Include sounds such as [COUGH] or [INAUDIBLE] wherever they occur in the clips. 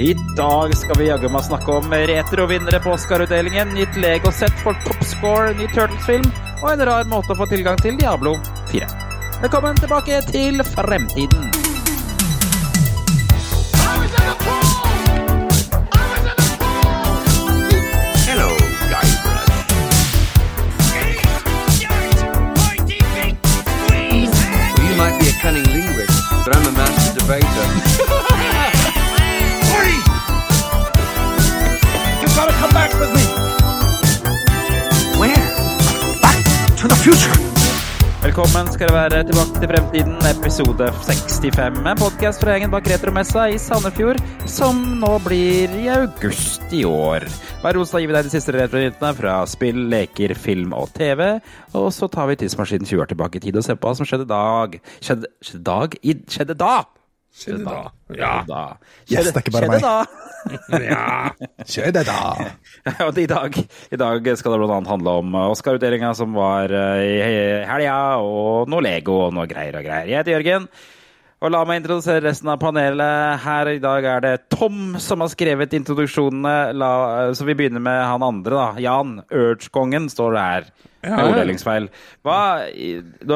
I dag skal vi jaggu meg snakke om retrovinnere på Oscar-utdelingen, nytt Lego-sett for Topscore, ny Turtles-film og en rar måte å få tilgang til Diablo 4. Velkommen tilbake til fremtiden. Hello, Guybrush. You might be a cunning linguist, but I'm a master debater. Velkommen skal det være tilbake til fremtiden, episode 65. En podkast fra gjengen bak Retromessa i Sandefjord, som nå blir i august i år. Hver onsdag gir vi deg de siste retronyhetene fra spill, leker, film og TV. Og så tar vi tidsmaskinen 20 år tilbake i tid og ser på hva som skjedde dag. Skjedde, skjedde dag? I, skjedde da! Skjedde da. Ja. Da. Yes, det er ikke bare meg. da. [LAUGHS] Ja. Kjør det, da! [LAUGHS] I dag, I dag skal det annet handle om Oscar-utdelinga som var eh, i helga, og noe Lego og noe greier og greier. Jeg heter Jørgen. Og la meg introdusere resten av panelet. Her i dag er det Tom som har skrevet introduksjonene. La, så vi begynner med han andre, da. Jan. Urge-kongen står det her. Ja, Med orddelingsfeil. Hva,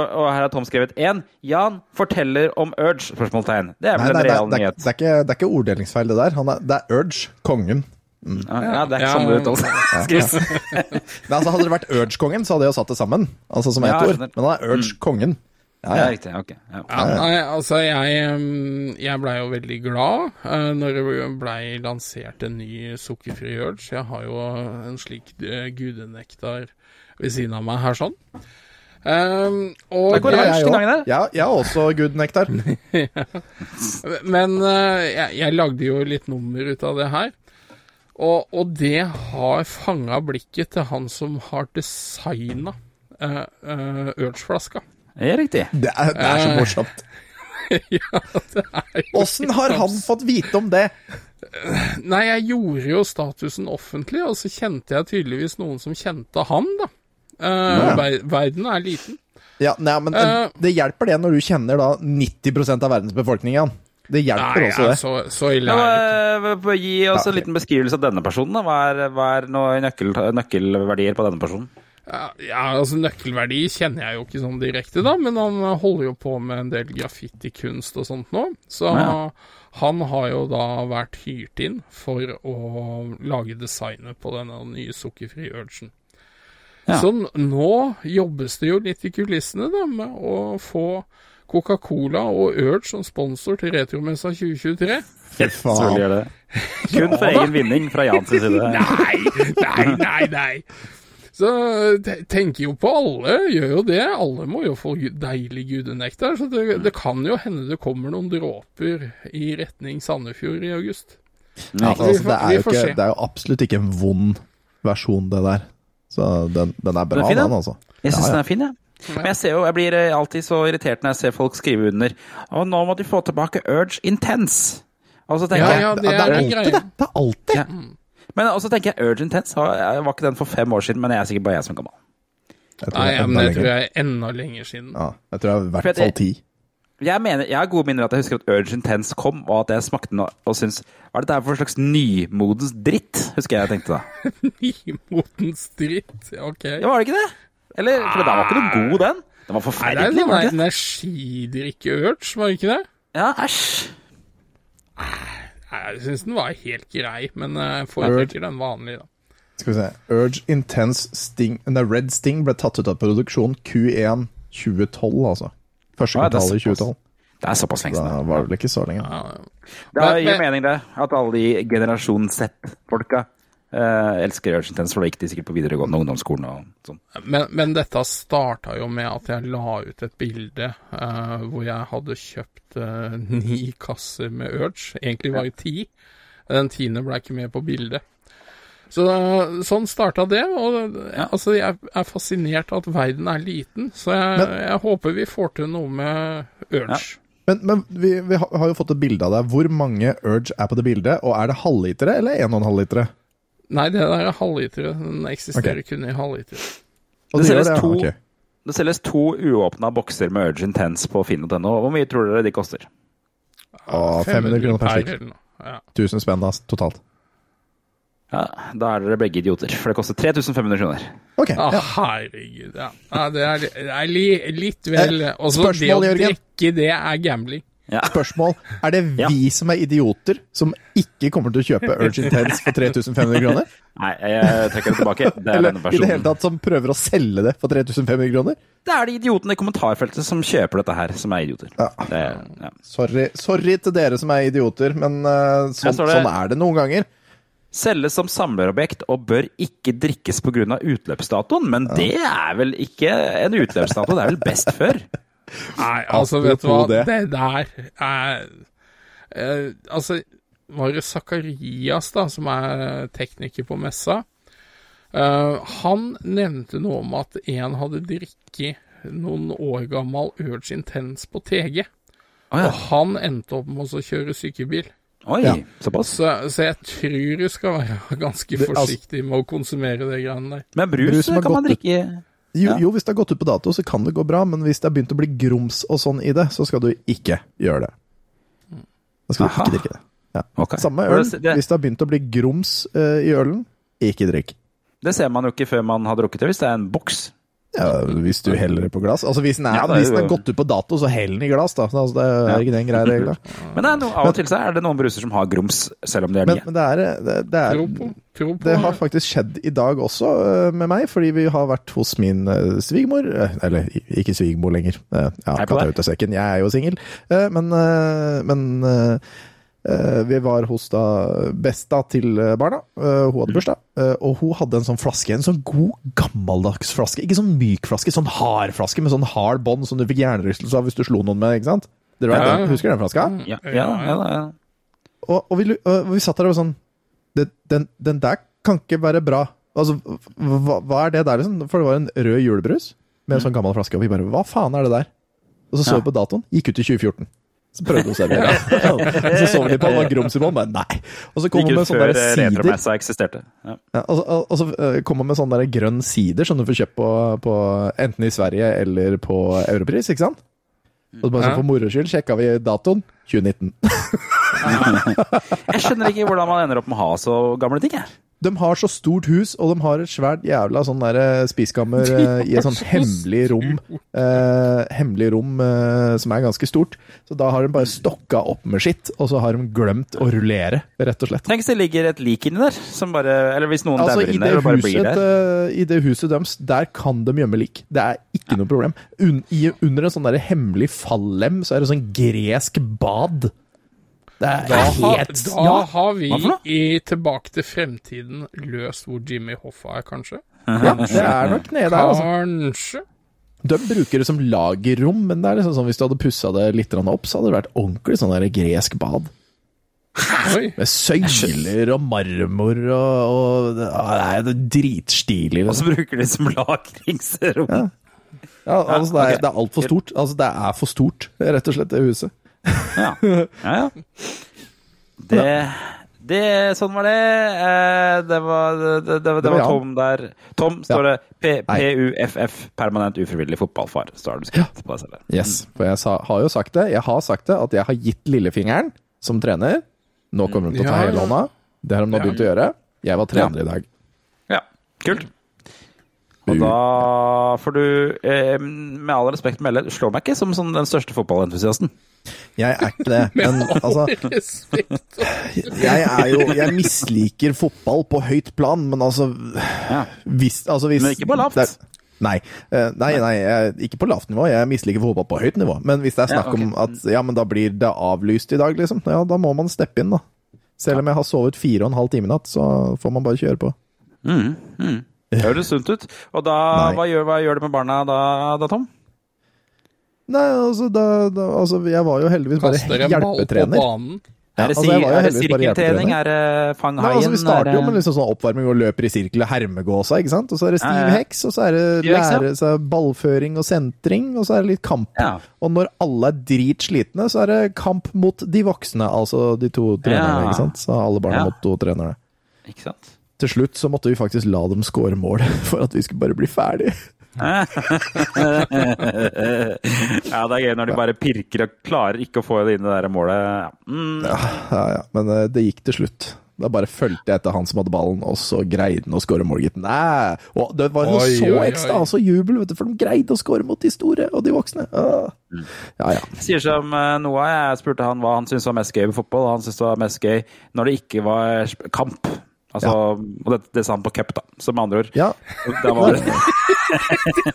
og her har Tom skrevet én. Jan forteller om Urge? Spørsmålstegn. Det er vel nei, en er, real det, nyhet? det, er ikke, det er ikke orddelingsfeil, det der. Han er, det er Urge, kongen. Ja, ja, det er ikke Ja. sånn det uttales. [LAUGHS] [LAUGHS] Altså, Hadde det vært Urge-kongen, så hadde jeg jo satt det sammen. Altså som ett Ja, ord. Men han er Urge-kongen. Ja, Ja, ja. riktig. Ok. Ja. Ja, nei, altså jeg, um, jeg blei jo veldig glad uh, når det blei lansert en ny sukkerfri Urge. Jeg har jo en slik uh, gudenektar ved siden av meg her sånn. Um, og Det Ja, jeg gangen der. [LAUGHS] Ja, jeg har også good nektar. Men uh, jeg, jeg lagde jo litt nummer ut av det her. Og, og det har fanga blikket til han som har designa uh, uh, Urge-flaska. Det er riktig. Det er, det er så Eh. morsomt. [LAUGHS] ja, det er jo Åssen har han fått vite om det? Nei, jeg gjorde jo statusen offentlig, og så kjente jeg tydeligvis noen som kjente han, da. Eh, ver verden er liten. Ja, nei, men uh, Det hjelper det når du kjenner da 90 av verdens befolkning, Jan. Det hjelper Nei, også ja, det. så, så ille Ja, er det ikke. gi oss Ja, en liten beskrivelse av denne personen. Da. Hva er, hva er noen nøkkel, nøkkelverdier på denne personen? Ja, ja, altså Nøkkelverdi kjenner jeg jo ikke sånn direkte, da, men han holder jo på med en del graffitikunst og sånt nå. Så Ja. han har jo da vært hyrt inn for å lage designet på denne nye sukkerfri urgen. Ja. Så nå jobbes det jo litt i kulissene da, med å få Coca-Cola og Urge som sponsor til Retromessa 2023. Fett, Selvfølgelig faen. det. Kun for [LAUGHS] egen vinning fra Jans side. [LAUGHS] Nei, nei, nei, nei. Så te- tenker jo på alle, gjør jo det. Alle må jo få deilig gudenektar. Så det, det kan jo hende det kommer noen dråper i retning Sandefjord i august. Ja, altså, det, er jo ikke, det er jo absolutt ikke en vond versjon, det der. Så den, den er bra, Den er fin, den, altså. Jeg syns Ja, ja. den er fin, jeg. Men jeg, ser jo, jeg blir eh, alltid så irritert når jeg ser folk skrive under Og nå må de få tilbake Urge Intense. Og så tenker Ja, jeg ja, det det er er alltid greie. det. Det er alltid. Ja. Men også tenker jeg Urge Intense var, var ikke den for fem år siden, men jeg er sikkert bare jeg som er gammel. Nei, er men det tror jeg er enda lenger siden. Ja, jeg tror det er i hvert fall ti. Jeg mener, jeg har gode minner at jeg husker at Urge Intense kom, og at jeg smakte den og, og syntes Hva er dette her for slags nymodens dritt? Husker jeg jeg tenkte da. [LAUGHS] nymodens dritt. Ok. Ja, var det ikke det? Eller, for den var ikke noe god, den. Den var Nei, det er forferdelig. sånn var den ikke det? energidrikke-urge, var det ikke det? Ja, æsj. Nei, Jeg syns den var helt grei, men eh, foretrekker den vanlige, da. Skal vi se. Urge Intense Sting Nei, Red Sting ble tatt ut av produksjon Q1 2012, altså. Første Ja, kvartal i såpass. 2012. Det er såpass lenge siden. Det var vel ikke så lenge. Ja, Det gir men- mening, det. At alle de generasjon Z-folka eh, elsker Urge Tense, for da gikk de sikkert på videregående ungdomsskolen og sånn. Men, men dette starta jo med at jeg la ut et bilde eh, hvor jeg hadde kjøpt eh, ni kasser med Urge. Egentlig var det ti. Den tiende ble ikke med på bildet. Så sånn starta det. Og Ja. altså, jeg er fascinert av at verden er liten, så jeg, Men- jeg håper vi får til noe med Urge. Men, men vi, vi har jo fått et bilde av deg. Hvor mange Urge er på det bildet? Og er det halvlitere eller 1,5 litere? Nei, det der er halvlitere. Den eksisterer kun i halvlitere. Og Det det selges det, to- okay. Det selges to uåpna bokser med Urge Intense på finn.no. Hvor mye tror dere de koster? Å, 500 kroner per. Ja. 1000 spenn da, totalt. Ja, da er dere begge idioter, for det koster 3500 kroner. Ok. ja. ah, herregud. Ja. ja det er, det er li, litt vel Eh, Også det å Jørgen? drikke, det er gambling. Ja. Spørsmål. Er det Ja. vi som er idioter, som ikke kommer til å kjøpe Urge Intense [LAUGHS] for 3500 kroner? Nei, jeg trekker det tilbake. Det er Eller denne i det hele tatt som prøver å selge det for 3500 kroner? Det er de idiotene i kommentarfeltet som kjøper dette her, som er idioter. Ja. Det, ja. Sorry, sorry til dere som er idioter, men uh, sånn, Her sånn er det noen ganger. Selges som samlerobjekt og bør ikke drikkes pga. utløpsdatoen, men det er vel ikke en utløpsdato, det er vel best før? [LAUGHS] Nei, altså, vet du hva, det, det. der er eh, Altså, var det Zakarias, da, som er tekniker på messa? Eh, han nevnte noe om at en hadde drikket noen år gammel Urge Intense på TG. Å ja. Og han endte opp med å kjøre sykebil. Oi, Ja. såpass. Så, så jeg tror du skal være [LAUGHS] ganske Det- altså- forsiktig med å konsumere det greiene der. Men brus, Brus kan man drikke Jo, Ja. jo, hvis det har gått ut på dato, så kan det gå bra, men hvis det har begynt å bli grums og sånn i det, så skal du ikke gjøre det. Da skal du ikke drikke det. Ja. Okay. Samme øl. Hvis det har begynt å bli grums uh, i ølen, ikke drikk. Det ser man jo ikke før man har drukket det, hvis det er en boks. Ja, hvis du heller det på glass. Altså Hvis den er, Ja, det er hvis den er gått ut på dato, så hell den i glass, da. Altså, det er ikke den greia regla. [LAUGHS] Men det er no, av og til så er det noen bruser som har grums, selv om de er Men, nye. men det er, det, det Tro er. Tro på. Det har faktisk skjedd i dag også eh, med meg, fordi vi har vært hos min eh, svigermor. eh, Eller ikke svigermor lenger. Eh, Ja, katta ut av sekken. Jeg er jo singel. Eh, Men, eh, men eh, eh, vi var hos da besta til eh, barna. Eh, Hun hadde bursdag, eh, og hun hadde en sånn flaske. En sånn god, gammeldags flaske. Ikke sånn myk flaske, sånn hard flaske med sånn hard bånd som du fikk hjernerystelse av hvis du slo noen med. ikke sant? Dere vet Ja. den? Husker den flaska? Ja, ja, ja, ja. Og, og, vi, og vi satt der og var sånn den, den der kan ikke være bra. Altså, hva, hva er det der, liksom? For det var en rød julebrus med en sånn gammel flaske, og vi bare Hva faen er det der? Og så så Ja. vi på datoen. Gikk ut i 2014. Så prøvde hun å servere. og så så vi litt på han var grums i bånn, men nei. Og så kom hun med sånn der eh, sider. Ja. Ja, og, så- og, og så eh, kom hun med sånne der grønn sider som du får kjøpt på, på enten i Sverige eller på Europris, ikke sant? Og så bare sånn for moro skyld sjekka vi datoen. 2019. [LAUGHS] Jeg skjønner ikke hvordan man ender opp med å ha så gamle ting, jeg. De har så stort hus, og de har et svært jævla sånn der eh, spiskammer eh, [LAUGHS] i et sånn hemmelig rom. Eh, hemmelig rom eh, som er ganske stort. Så da har de bare stokka opp med skitt, og så har de glemt å rullere, rett og slett. Tenk hvis det ligger et lik inni der, som bare Eller hvis noen Altså, dauer inni der og bare blir der. eh, I det huset deres, der kan de gjemme lik. Det er ikke noe problem. Un, i, under en sånn der hemmelig fallem så er det sånn gresk bad. Det er Da, har, da ja. har vi i Tilbake til fremtiden løst hvor Jimmy Hoffa er, kanskje? ja, det er nok nede der, altså. Kanskje? De bruker det som lagerrom, men det er liksom sånn hvis du hadde pussa det litt opp, så hadde det vært ordentlig sånn der gresk bad. Oi. Med søyler og marmor og, og Nei, Det er dritstilig. Og Liksom. så bruker de det som lagringsrom. Ja. Ja, altså, det er, ok. det er altfor stort. Altså, det er for stort, rett og slett, det huset. Ja, ja. ja. Det, det Sånn var det. Eh, Det var, det, det, det, Det var Tom der. Tom står Ja. det. PUFF, permanent ufrivillig fotballfar. Står det skrevet på det selv. Yes, For jeg sa, har jo sagt det. Jeg har sagt det, at jeg har gitt lillefingeren som trener. Nå kommer de til å ta Ja, hele hånda. Det har de nå begynt å gjøre. Jeg var trener i dag. Ja, kult. Og da får du, eh, med all respekt melde, slå meg ikke som sånn den største fotballentusiasten. Jeg er ikke det, [LAUGHS] men altså Jeg er jo Jeg misliker fotball på høyt plan, men altså Ja. Hvis, altså hvis Men ikke på lavt? er- Nei, eh, nei, nei jeg, ikke på lavt nivå. Jeg misliker fotball på høyt nivå. Men hvis det er Ja, snakk om at ja, men da blir det avlyst i dag, liksom, ja, da må man steppe inn, da. Selv om jeg har sovet fire og en halv time i natt, så får man bare kjøre på. Mm, mm. [LAUGHS] Det høres sunt ut. Og da, hva gjør, hva gjør det med barna da, da Tom? Nei, altså, da, da, altså Jeg var jo heldigvis bare på hjelpetrener. Ja, Er det, altså, er det sirkeltrening? Er det fang haien? altså, vi starter jo Er med liksom sånn oppvarming og løper i sirkel og hermegåsa, ikke sant? Og så er det stiv heks, og så er det lære seg ballføring og sentring, og så er det litt kamp. Ja. Og når alle er dritslitne, så er det kamp mot de voksne, altså de to trenerne, Ja. ikke sant? Så alle barna Ja. mot to trenere. Ikke sant? Til slutt så måtte vi faktisk la dem score mål [LAUGHS] for at vi skulle bare bli ferdig. [LAUGHS] ja, det er gøy når de bare pirker og klarer ikke å få det inn i det der målet. Ja. Mm. Ja, ja, ja. Men eh, det gikk til slutt. Da bare fulgte jeg etter han som hadde ballen, og så greide han å skåre mål, gitt. Nei! Og det var noe Oi, så oi, ekstra, altså jubel, vet du, for de greide å skåre mot de store og de voksne. Ja, ja. Sier som eh, Noah, jeg spurte han hva han syntes var mest gøy med fotball, og han syntes det var mest gøy når det ikke var kamp. Altså, Og det, det sa han på cup, da. Så med andre ord. ja. Det, var,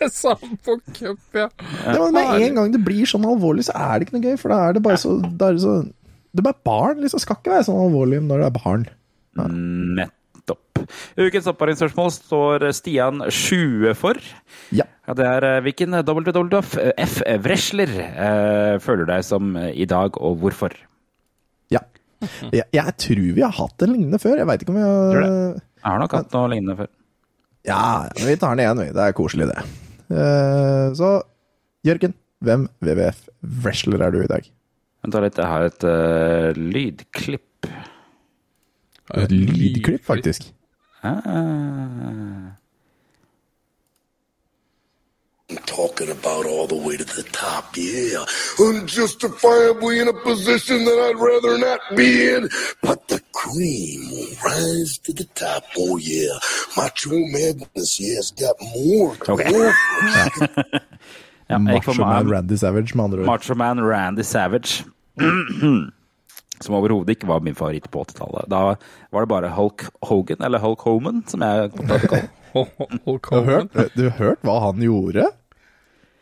det [LAUGHS] sa han på cup, ja. ja men med en gang det blir sånn alvorlig, så er det ikke noe gøy, for da er det bare så Det er så Det er bare barn, liksom. Skal ikke være sånn alvorlig når det er barn. nettopp. Ukens oppvaringsspørsmål står Stian 20 for. Ja. Ja, det er eh, hvilken WWF-wrestler eh, føler deg som eh, i dag, og hvorfor? ja. [LAUGHS] Jeg, jeg tror vi har hatt en lignende før. Jeg veit ikke om vi har Jeg har nok hatt noe lignende før. Ja, vi tar den igjen, vi. Det er koselig, det. Eh, så Jørgen, hvem WWF-wrestler er du i dag? Vent litt, jeg har et uh, lydklipp. Et lydklipp, faktisk. Talking about all the way to the top, yeah. Unjustifiably in a position that I'd rather not be in. But the cream will rise to the top, oh yeah. Macho Madness, yeah, has got more Okay. [LAUGHS] Ja, Macho Man Randy Savage, med andre ord. Macho Man Randy Savage. [CLEARS THROAT] Som overhodet ikke var min favoritt på 80-tallet. Da var det bare Hulk Hogan, eller Hulk Homan, som jeg kom til å kalle [LAUGHS] du har hørt hva han gjorde?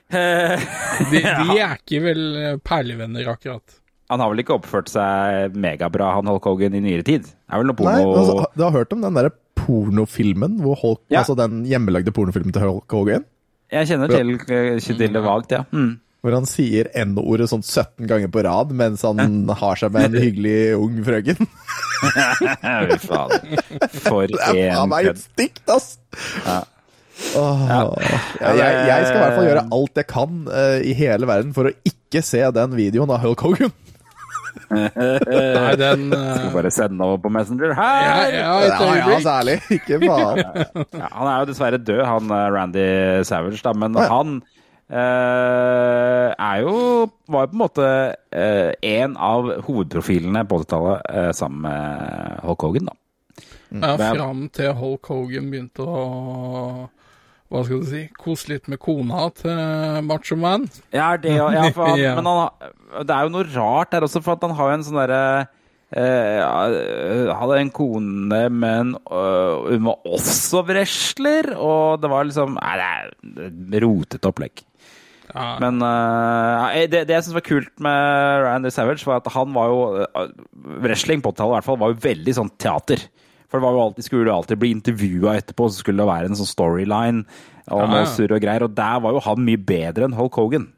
De, [LAUGHS] de er ikke vel eh, perlevenner, akkurat. Han har vel ikke oppført seg megabra, han Holk Hogan, i nyere tid? Er vel noe porno Nei, altså, Du har hørt om den derre pornofilmen, hvor Hulk, Ja. altså den hjemmelagde pornofilmen til Holk Hogan? Jeg kjenner til, eh, til det vagt, ja. Mm. Hvor han sier N-ordet sånn 17 ganger på rad mens han [LAUGHS] har seg med en hyggelig ung frøken. [LAUGHS] Fy faen. For Det er faen en meg stygt, ass! stygt, ass! ja. jeg, jeg, jeg skal i hvert fall gjøre alt jeg kan uh, i hele verden for å ikke se den videoen av Hulk Hogan. Nei, den uh... [LAUGHS] Skal bare sende over på Messenger. ja, Her! ja, Ja, ja, særlig. Ikke faen. Ja, han er jo dessverre død, han eh, Randy Savage, da, men ja. han Uh, er jo Var jo på en måte uh, en av hovedprofilene på 80-tallet uh, sammen med Hulk Hogan, da. Ja, Det er- fram til Hulk Hogan begynte å hva skal du si, kose litt med kona til Macho Man. Ja, det, ja, ja, [LAUGHS] han, Ja. men han, det er jo noe rart der også, for at han har jo en sånn derre eh, hadde en kone, men øh, hun var også wrestler, og det var liksom Nei, det er et rotete opplegg. Ja, Men øh, det, det jeg syns var kult med Randy Savage, var at han var jo Wrestling på 80-tallet i hvert fall var jo veldig sånn teater. For det var jo alltid, skulle jo alltid bli intervjua etterpå, så skulle det være en sånn storyline og Ja, noe surr og greier. Og der var jo han mye bedre enn Hulk Hogan.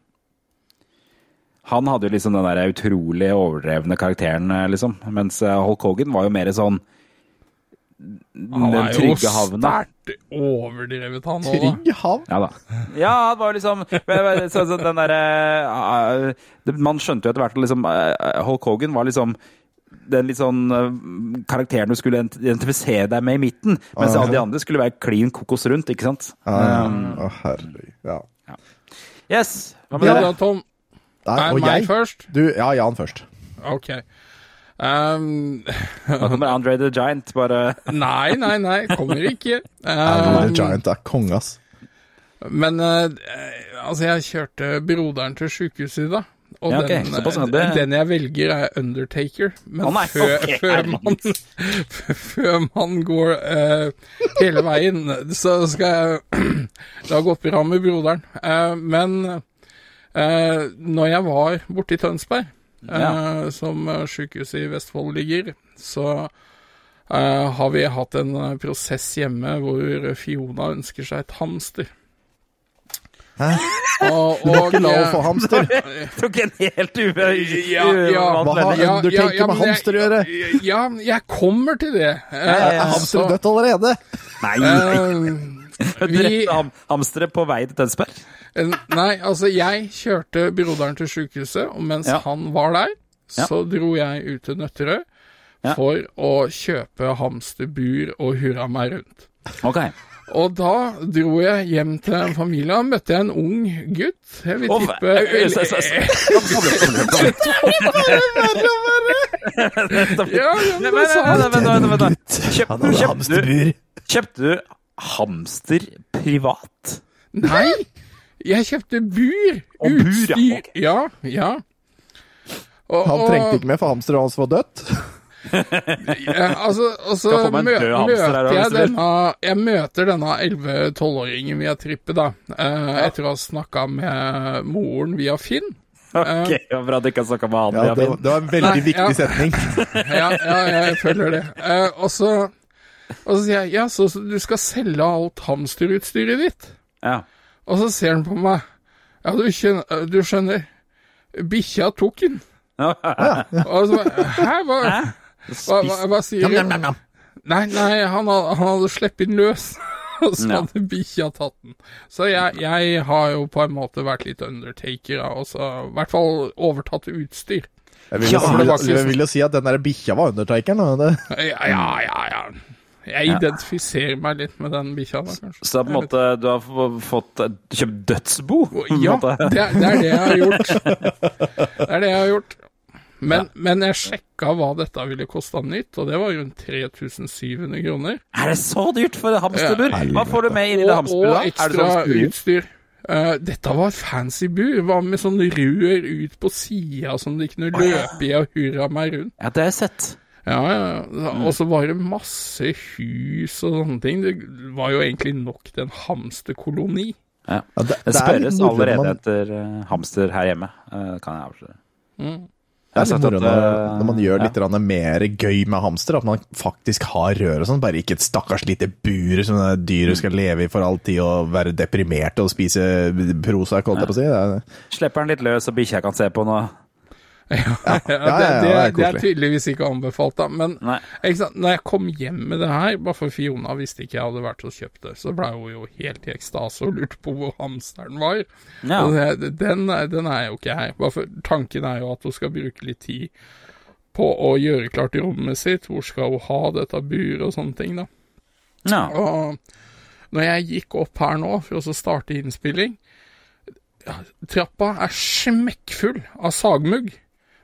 Han hadde jo liksom den der utrolig overdrevne karakteren, eh, liksom. Mens eh, Hulk Hogan var jo mer sånn han den er jo trygge havna. sterkt overdrevet, han òg. Trygg havn. Ja da. Ja, han var jo liksom så, så den derre uh, Man skjønte jo etter hvert at liksom uh, Hulk Hogan var liksom den litt sånn uh, karakteren du skulle identifisere deg med i midten, mens alle de andre skulle være klin kokos rundt, ikke sant? Um, Å, herregud. Ja. yes. Hva med Ja, deg, Tom. Nei, Er og meg jeg først? Du, ja, Jan først. Ok. Um, kommer Andre the Giant, bare [LAUGHS] nei, nei, nei, kommer ikke. Um, Andre the Giant er konge, ass. Men uh, altså, jeg kjørte broderen til sykehuset i dag. Og Ja, okay. den, det- den jeg velger, er Undertaker. Men oh, før, okay. før, man, [LAUGHS] før man går uh, hele veien, så skal jeg [CLEARS THROAT] Det har gått bra med broderen. Uh, men uh, når jeg var borte i Tønsberg, ja. som eh, sykehuset i Vestfold ligger, så har vi hatt en prosess hjemme hvor Fiona ønsker seg et hamster. Hæ? Og, er ikke henne få hamster. [LAUGHS] tok en helt u... Ja, ja, Hva har uvant- Undertaker med men jeg- hamster å gjøre? Ja, jeg kommer til det. Er hamsteret dødt allerede? Nei, nei. eh, vi, [LAUGHS] Drepte ham hamstere på vei til Tønsberg? eh, nei, altså jeg kjørte broderen til sykehuset, og mens Ja. han var der, Ja. så dro jeg ut til Nøtterøy Ja. for å kjøpe hamsterbur og hurra meg rundt. Ok. Og da dro jeg hjem til familien og møtte jeg en ung gutt. Jeg vil tippe Vent, vent, kjøpte du- hamster privat? Nei, jeg kjøpte bur. Utstyr. Ja, ja. Han trengte ikke mer, for hamsteren hans var dødt. Ja, altså, og så Skal få meg en mø møter jeg vil. denne Jeg møter denne 11-12-åringen via trippet, da. Eh, etter å ha snakka med moren via Finn. Ok, det var bra at du ikke har snakka med han. Ja, det, Finn. det var en veldig Nei, viktig ja. setning. [LAUGHS] Ja, ja, jeg føler det. Eh, og, så, og så sier jeg ja, så, så du skal selge alt hamsterutstyret ditt? Ja. Og så ser han på meg. Ja, du skjønner, du skjønner bikkja tok den. Og så bare, Hæ, hva, hva, hva, hva sier du? Nei, nei, han hadde, han hadde sluppet den løs. [LAUGHS] Og så Ja. hadde bikkja tatt den. Så jeg, jeg har jo på en måte vært litt undertaker, da, i hvert fall overtatt utstyr. Jeg vil, Ja, jo for si, jeg vil jo si at den der bikkja var undertakeren. Ja, ja, ja. ja. Jeg identifiserer meg litt med den bikkja, da, kanskje. Så det er på en måte du har fått kjøpt dødsbo? Ja, det, er- det er det jeg har gjort. [LAUGHS] Det er det jeg har gjort. Men, men jeg sjekka hva dette ville kosta nytt, og det var rundt 3700 kroner. Er det så dyrt for et hamsterbur? Ja. Hva får du med inn i det Og, hamsterburet? og det ekstra sånn utstyr. Uh, dette var et fancy bur. Var med sånn rør ut på sida som de kunne løpe i og hurra meg rundt. Ja, det har jeg sett. Ja, ja. ja. Og så var det masse hus og sånne ting. Det var jo egentlig nok til en hamsterkoloni. Ja. Ja, det, Det det spørres allerede man- etter eh, hamster her hjemme, eh, kan jeg avsløre. Mm. Det er litt moro når, eh, når man gjør litt ja. mer gøy med hamster, at man faktisk har rør og sånn, bare ikke et stakkars lite bur som det dyret skal leve i for all tid og være deprimert og spise Prozac, holdt jeg på å si. Er, Slipper den litt løs, så bikkja kan se på noe [LAUGHS] ja, det, ja, det, det er det er tydeligvis ikke anbefalt, da. Men ikke sant? når jeg kom hjem med det her, bare for Fiona visste ikke jeg hadde vært og kjøpt det, så ble hun jo helt i ekstase og lurte på hvor hamsteren var. Ja. Og det, den, den er jo ikke her. Bare for, tanken er jo at hun skal bruke litt tid på å gjøre klart rommet sitt. Hvor skal hun ha dette buret og sånne ting, da. Ja. Og når jeg gikk opp her nå for å starte innspilling Trappa er smekkfull av sagmugg.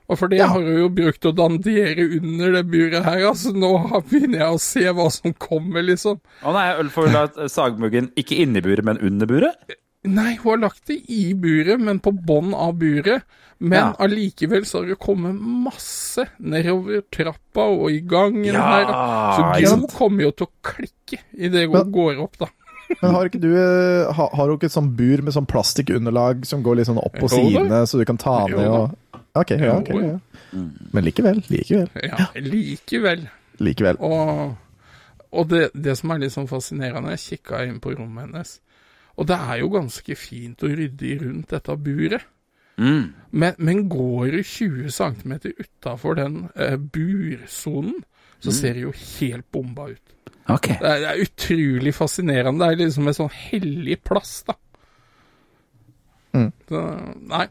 Og for det Ja. har hun jo brukt å dandere under det buret her, altså. Nå begynner jeg å se hva som kommer, liksom. Å nei, øl får vel ha sagmuggen ikke inni buret, men under buret? Nei, hun har lagt det i buret, men på bånn av buret. Men Ja. allikevel så har det kommet masse nedover trappa og i gangen Ja, her. Så hun kommer jo til å klikke idet hun Men- går opp, da. men har ikke du eh, ha, Har du ikke et sånt bur med sånn plastikkunderlag som går litt sånn opp på sidene, så du kan ta ned og Ok, ja, ok. Ja. Men likevel, likevel. Ja, likevel. Likevel. Og, og det, det som er litt sånn fascinerende, jeg kikka inn på rommet hennes, og det er jo ganske fint og ryddig rundt dette buret. Mm. Men, men går du 20 cm utafor den eh, bursonen, så ser det jo helt bomba ut. Okay. Det er, det er utrolig fascinerende. Det er liksom en sånn hellig plass, da. Mm. Så, nei.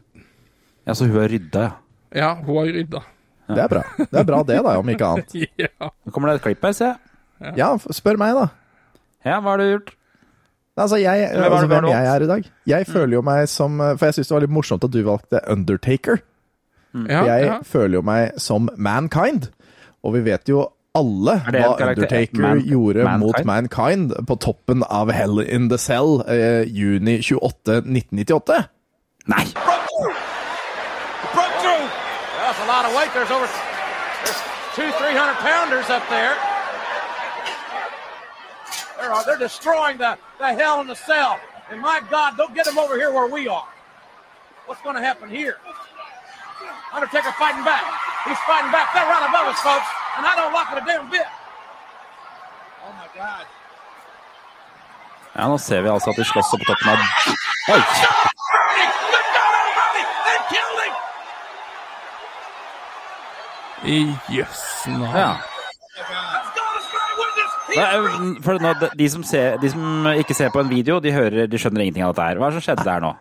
Ja, så hun har rydda, ja. Ja, hun har rydda. Det er bra. Det er bra det, da, om ikke annet. [LAUGHS] ja. Nå kommer det et klipp her, ser jeg. Ja, f- spør meg, da. Ja, hva har du gjort? Altså, jeg, altså, hvem jeg valgt? er i dag. Jeg føler jo meg som For jeg syns det var litt morsomt at du valgte Undertaker. Ja, jeg ja. føler jo meg som Mankind. Og vi vet jo alle hva karakter- Undertaker Man- gjorde Mankind? mot Mankind på toppen av Hell in the Cell eh, juni 28, 1998. Nei! A lot of weight. There's over there's two, three hundred pounders up there. They're, uh, they're destroying the, the hell in the cell. And my God, don't get them over here where we are. What's going to happen here? Undertaker fighting back. He's fighting back. They're right above us, folks. And I don't like it a damn bit. Oh my God. Ja, nå ser vi altså at de slåss på toppen av Oi! I jøss navn. Ja. For nå, de, som ser, de som ikke ser på en video, de, hører, de skjønner ingenting av dette her. Hva er det som skjedde der nå?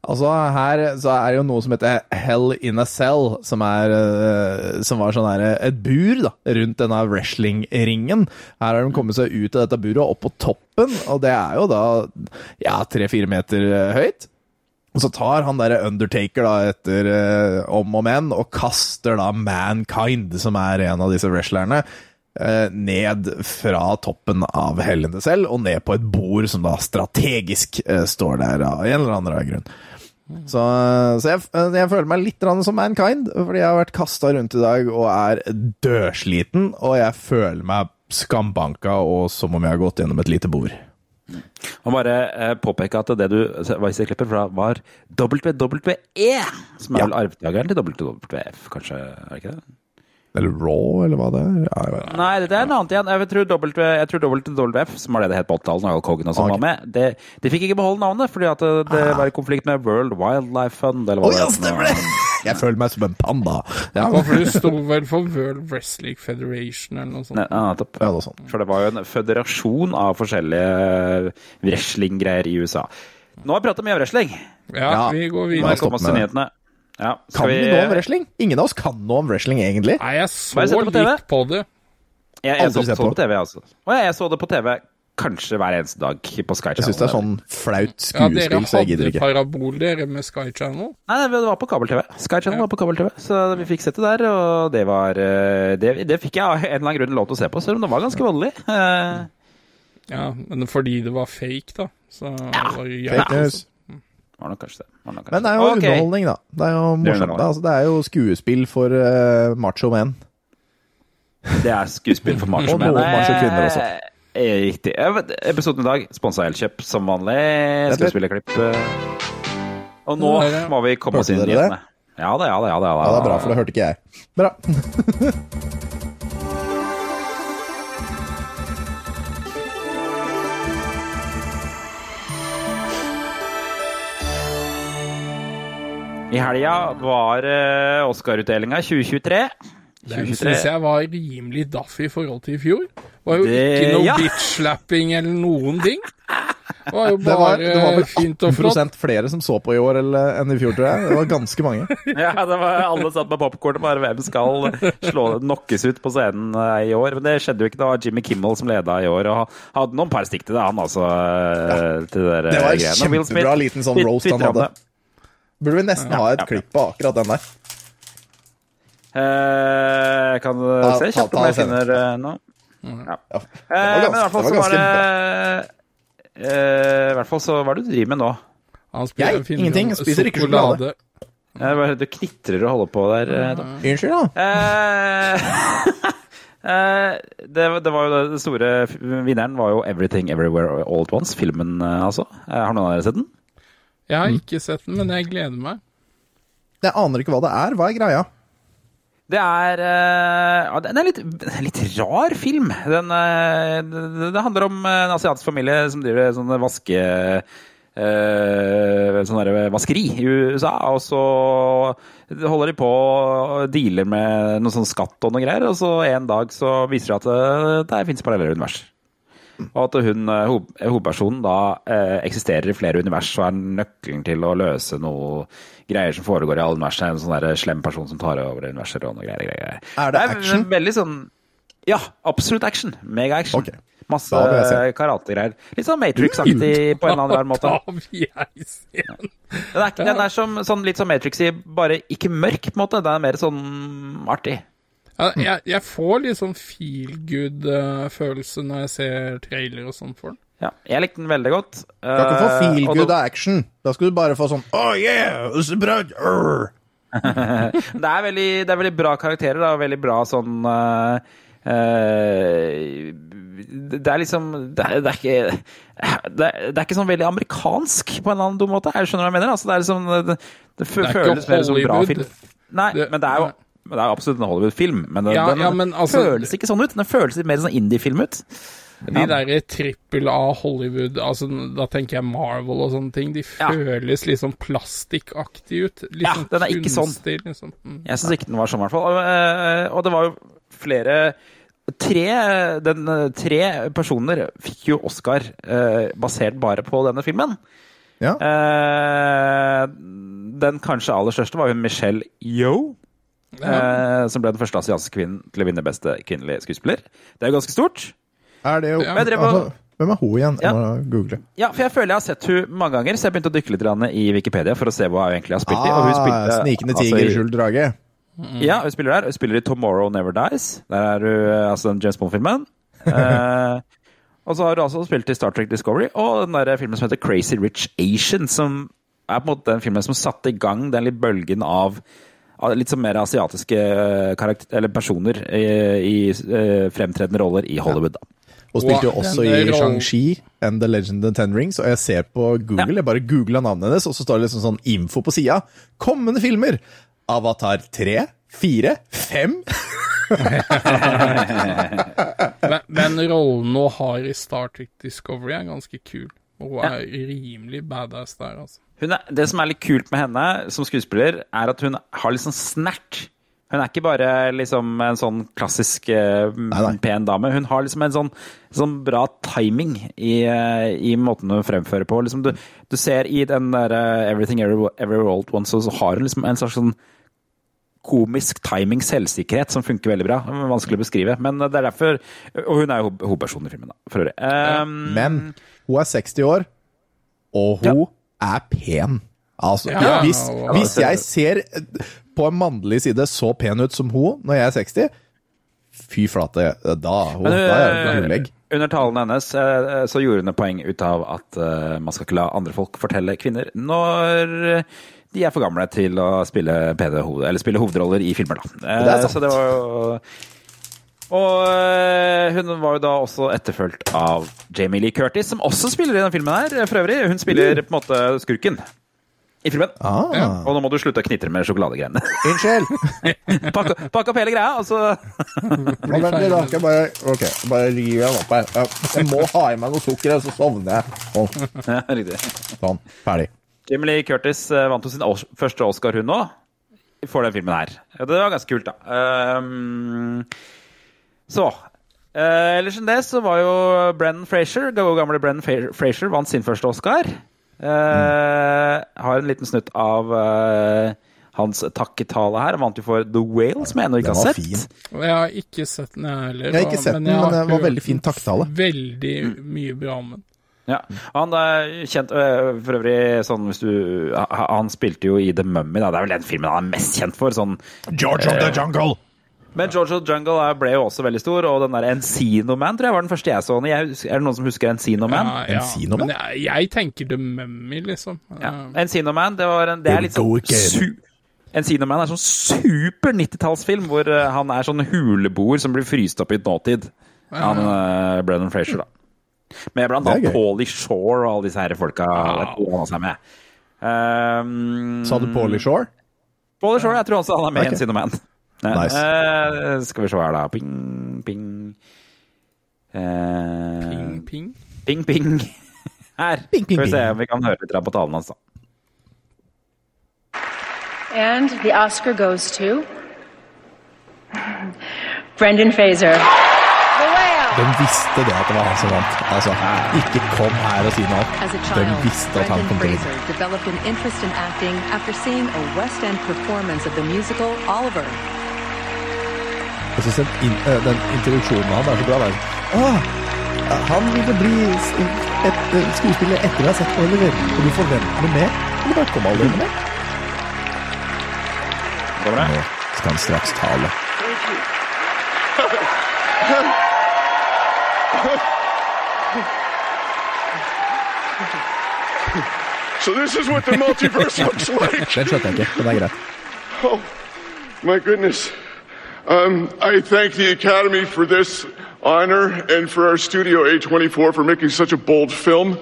Altså, her så er det jo noe som heter Hell in a Cell, som, er, eh, som var sånn her, et bur da, rundt denne wrestling-ringen. Her har de kommet seg ut av dette buret og opp på toppen, og det er jo da ja, tre-fire meter eh, høyt. Og så tar han derre Undertaker da etter eh, om og men, og kaster da Mankind, som er en av disse wrestlerne, eh, ned fra toppen av hellene selv, og ned på et bord som da strategisk eh, står der av en eller annen grunn. Så, så jeg, jeg føler meg litt som Mankind, fordi jeg har vært kasta rundt i dag og er dødsliten, og jeg føler meg skambanka og som om jeg har gått gjennom et lite bord. Og bare eh, påpeke at det du var i klippet fra, var WWE, som er Ja. vel arvtakeren til WWF, kanskje? er det ikke det? Eller Raw, eller hva det er. Ja, jeg vet. Nei, det er en annen igjen. Jeg tror, w, jeg tror WWF, som var det det het på 80-tallet, og Cogan og sånn okay. var med, det, de fikk ikke beholde navnet fordi at det, det var i konflikt med World Wildlife Fund, eller hva det ja, het Jeg føler meg som en panda. Ja, Ja, for det sto vel for World Wrestling Federation eller noe sånt. Ja, nettopp. ja, sånt. For det var jo en føderasjon av forskjellige wrestlinggreier i USA. Nå har vi pratet mye om wrestling. Ja, Ja. vi går videre. vi stopp oss med til det. nyhetene. Ja, Kan vi noe om wrestling? Ingen av oss kan noe om wrestling, egentlig. Nei, jeg så på litt på det. Jeg, jeg så, så det på. TV, altså. Og jeg så det på TV kanskje hver eneste dag på Sky Channel. Jeg syns det er sånn flaut Ja, dere skuespill, så jeg gidder hadde parabol, dere, med Sky Channel. Nei, det var på kabel-TV. Sky Channel Ja. var på kabel-TV, så vi fikk sett det der. Og det var eh, Det, det fikk jeg av en eller annen grunn lov til å se på, selv om det var ganske. Eh, Ja, men fordi det var fake, da. Så var det Fake jævlig- news. var nok kanskje det. Var nok kanskje Men det er jo okay. underholdning, da. Det er jo Det er morsomt. underholdning. Altså, det er jo skuespill for uh, macho menn. Det er skuespill for macho [LAUGHS] Og noen menn. macho kvinner også. Eh, Riktig. Eh, Episoden i dag sponsa Elkjøp som vanlig. Skuespillerklipp. eh. Og nå må vi komme oss inn i det? nyhetene. Ja da, ja da, ja da. Ja, det er bra, for det hørte ikke jeg. Bra. I helga var uh, Oscar-utdelinga 2023. Den 2023. syns jeg var rimelig daff i forhold til i fjor. Det Var jo Det- ikke noe ja. bitch-slapping eller noen ting. Det var jo Det bare var, det var vel fint og flott. 18 flere som så på i år eller, enn i fjor, tror jeg. Det var ganske mange. [LAUGHS] Ja, det var Alle satt med popkorn og bare hvem skal slå, knockes ut på scenen eh, i år. Men det skjedde jo ikke. Det var Jimmy Kimmel som leda i år, og hadde noen par stikk til det, han altså. Ja. Til det, der, Det var en kjempebra liten sånn roast han hadde. Burde vi nesten ha et ja, ja. klipp på akkurat den der. Eh, Jeg kan ja, se kjapt om jeg finner eh, noe. Ja. Ja, Eh, Men i hvert fall så var det eh, I hvert fall så Hva er det du driver med nå? Han Jeg? Ingenting. Jeg Spiser ikke sjokolade. Eh, bare Du knitrer og holder på der. eh, da. Unnskyld, da. Eh, [LAUGHS] eh, det, det var jo det, store Vinneren var jo 'Everything Everywhere All At Once', filmen eh, altså. Eh, Har noen av dere sett den? Jeg har Mm. ikke sett den, men jeg gleder meg. Jeg aner ikke hva det er. Hva er greia? Det er eh, Den er en litt rar film. Den, eh, det, det handler om en asiatisk familie som driver sånne vaske... Uh, sånn vaskeri i USA, og så holder de på og dealer med noe sånn skatt og noe greier, og så en dag så viser det at det, det fins parallelle univers. Og at hun, eh, hovedpersonen da eh, eksisterer i flere univers og er nøkkelen til å løse noe greier som foregår i alle universer. En sånn slem person som tar over universer og noe greier. greier. Er det er action? Veldig sånn Ja, absolutt action. Mega-action. Okay. Masse karategreier. Litt sånn Matrix-aktig på en eller annen rar måte. [LAUGHS] Den. Er, ikke, den er som, sånn, litt som Matrix-i, bare ikke mørk, på en måte. Den er mer sånn artig. Ja, jeg, jeg får litt sånn feel good-følelse når jeg ser trailer og sånn for den. Ja, jeg likte den veldig godt. Du skal ikke få Eh, feel good av action. Da skal du bare få sånn Oh yeah! så bra, [LAUGHS] Det er veldig, det er veldig bra karakterer, og Veldig bra sånn uh, uh, Det er liksom Det er, det er ikke det er, det er ikke sånn veldig amerikansk på en eller annen dum måte. Jeg skjønner hva jeg mener? Altså, det er liksom Det, det, Det er føles mer som bra film. Nei, Det- men det er jo men det er absolutt en Hollywood-film, men, den, Ja, den ja, men altså- føles ikke sånn ut. Den føles litt mer sånn indie-film ut. De derre trippel A Hollywood, altså da tenker jeg Marvel og sånne ting, de Ja. føles litt sånn plastikkaktig ut. Litt Ja, sånn den er ikke sånn. liksom. Mm. Jeg syns ikke den var sånn, i hvert fall. Og, eh, og det var jo flere Tre, den, eh, tre personer fikk jo Oscar eh, basert bare på denne filmen. Ja. Eh, den kanskje aller største var hun Michelle Yeoh. Eh, som ble den første asiatiske kvinnen til å vinne beste kvinnelige skuespiller. Det er jo ganske stort. Er det jo Ja. Drev altså, Hvem er hun igjen? Jeg må google. Ja, for jeg føler jeg har sett hun mange ganger, så jeg begynte å dykke litt i Wikipedia for å se hva hun egentlig har spilt i. Og hun Ah, spilte, Snikende altså, tiger, i- skjult drage. Ja, hun spiller der. Hun spiller i Tomorrow Never Dies. Der er hun eh, altså den James Bond-filmen. [LAUGHS] Eh, og så har hun også spilt i Star Trek Discovery og den der filmen som heter Crazy Rich Asian, som er på en måte den filmen som satte i gang den litt bølgen av litt sånn mer asiatiske eh, karakter, eller personer i, i eh, fremtredende roller i Hollywood. Da. Og spilte jo Wow, også i Shang-Chi and The Legend of Ten Rings. Og jeg ser på Google, jeg bare googla navnet hennes, og så står det liksom sånn info på sida. Kommende filmer! Avatar 3, 4, 5 Men, men rollen hun har i Star Trek Discovery er ganske kul. Og hun er rimelig badass der, altså. Hun er, det som er litt kult med henne som skuespiller, er at hun har litt sånn snert. Hun er ikke bare liksom en sånn klassisk uh, nei. pen dame. Hun har liksom en sånn, sånn bra timing i, uh, i måten hun fremfører på. Liksom du, du ser i den der uh, Everything Every, Every World Once, så har hun liksom en slags sånn komisk timing, selvsikkerhet, som funker veldig bra. Vanskelig å beskrive, men det er derfor Og hun er jo ho- hovedpersonen i filmen, da, for øvrig. Um, Men hun er 60 år, og hun er pen. Altså, Ja, hvis, hvis jeg ser på en mannlig side så pen ut som hun når jeg er 60 Fy flate, da, hun, Men, da er jeg øh. Under talen hennes eh, så gjorde hun et poeng ut av at eh, man skal ikke la andre folk fortelle kvinner når eh, de er for gamle til å spille, spille hovedroller i filmer. Da. Eh, Det er sant. Så det var jo Og eh, hun var jo da også etterfulgt av Jamie Lee Curtis, som også spiller i den filmen her, for øvrig. Hun spiller på en måte skurken i filmen. Ah, Og nå må du slutte å knitre med sjokoladegreiene. [LAUGHS] Unnskyld! [LAUGHS] Pakk pakk opp hele greia, og så [LAUGHS] vent litt, da skal jeg bare Ok, bare rive den opp her. Jeg må ha i meg noe sukker, så sovner jeg. Sånn, ja, Riktig. sånn, ferdig. Jamie Lee Curtis eh, vant jo sin første Oscar, hun òg, for den filmen her. Det var ganske kult, da. Ehm, så eh, Ellers enn det så var jo Brennan Frazier, gamle Brennan Fra- Frazier, vant sin første Oscar. Eh, har en liten snutt av eh, hans takketale her. Han vant jo for The Whale, som jeg ennå ikke har sett. fin. Jeg har ikke sett den, jeg heller. Jeg har ikke sett den, men, men det var veldig fin takketale. Veldig mye bra om den. Ja. Han er kjent øh, For øvrig, sånn hvis du Han spilte jo i The Mummy, da. Det er vel den filmen han er mest kjent for. Sånn George of the Jungle! Men George of the Jungle ble jo også veldig stor, og den der Encino Man tror jeg var den første jeg så. Jeg, husker- er det noen som husker Encino Man? Ja, ja. Encino Man? Men jeg, jeg tenker The Mummy, liksom. Ja. Encino Man, det, var en, det er litt sånn su Encino Man er sånn super 90-tallsfilm hvor eh, han er sånn huleboer som blir fryst opp i nåtid. Han uh, Brennan Frazier, da. Med blant annet. Paulie Shore og alle disse her folka. Med. Um, Sa du Paulie Shore? Paulie Shore, jeg tror også han er med i Ok. Encino Man. Nice. Uh, skal vi se her, da. Ping, ping. Uh, Ping, ping. Ping, ping. [LAUGHS] Her. Ping, ping, Skal vi se om vi kan høre litt på talen hans, da. And the Oscar goes to Brendan Fraser. The De visste det at det var han som vant. Altså, ikke kom her og si noe De visste at han Brendan kom til å developed an interest in acting after seeing a West End performance of the musical Oliver. Jeg syns den, eh, den introduksjonen av han er så bra. Der. er sånn, han ville bli et, et skuespiller etter å ha sett Oliver, og du forventer noe mer. Eller bare kom aldri med det. Det? Nå skal han straks tale. So this is what the multiverse looks [LAUGHS] like. Den skjønte jeg ikke, men det er greit. Oh, my goodness. Um, I thank the Academy for this honor and for our studio A24 for making such a bold film.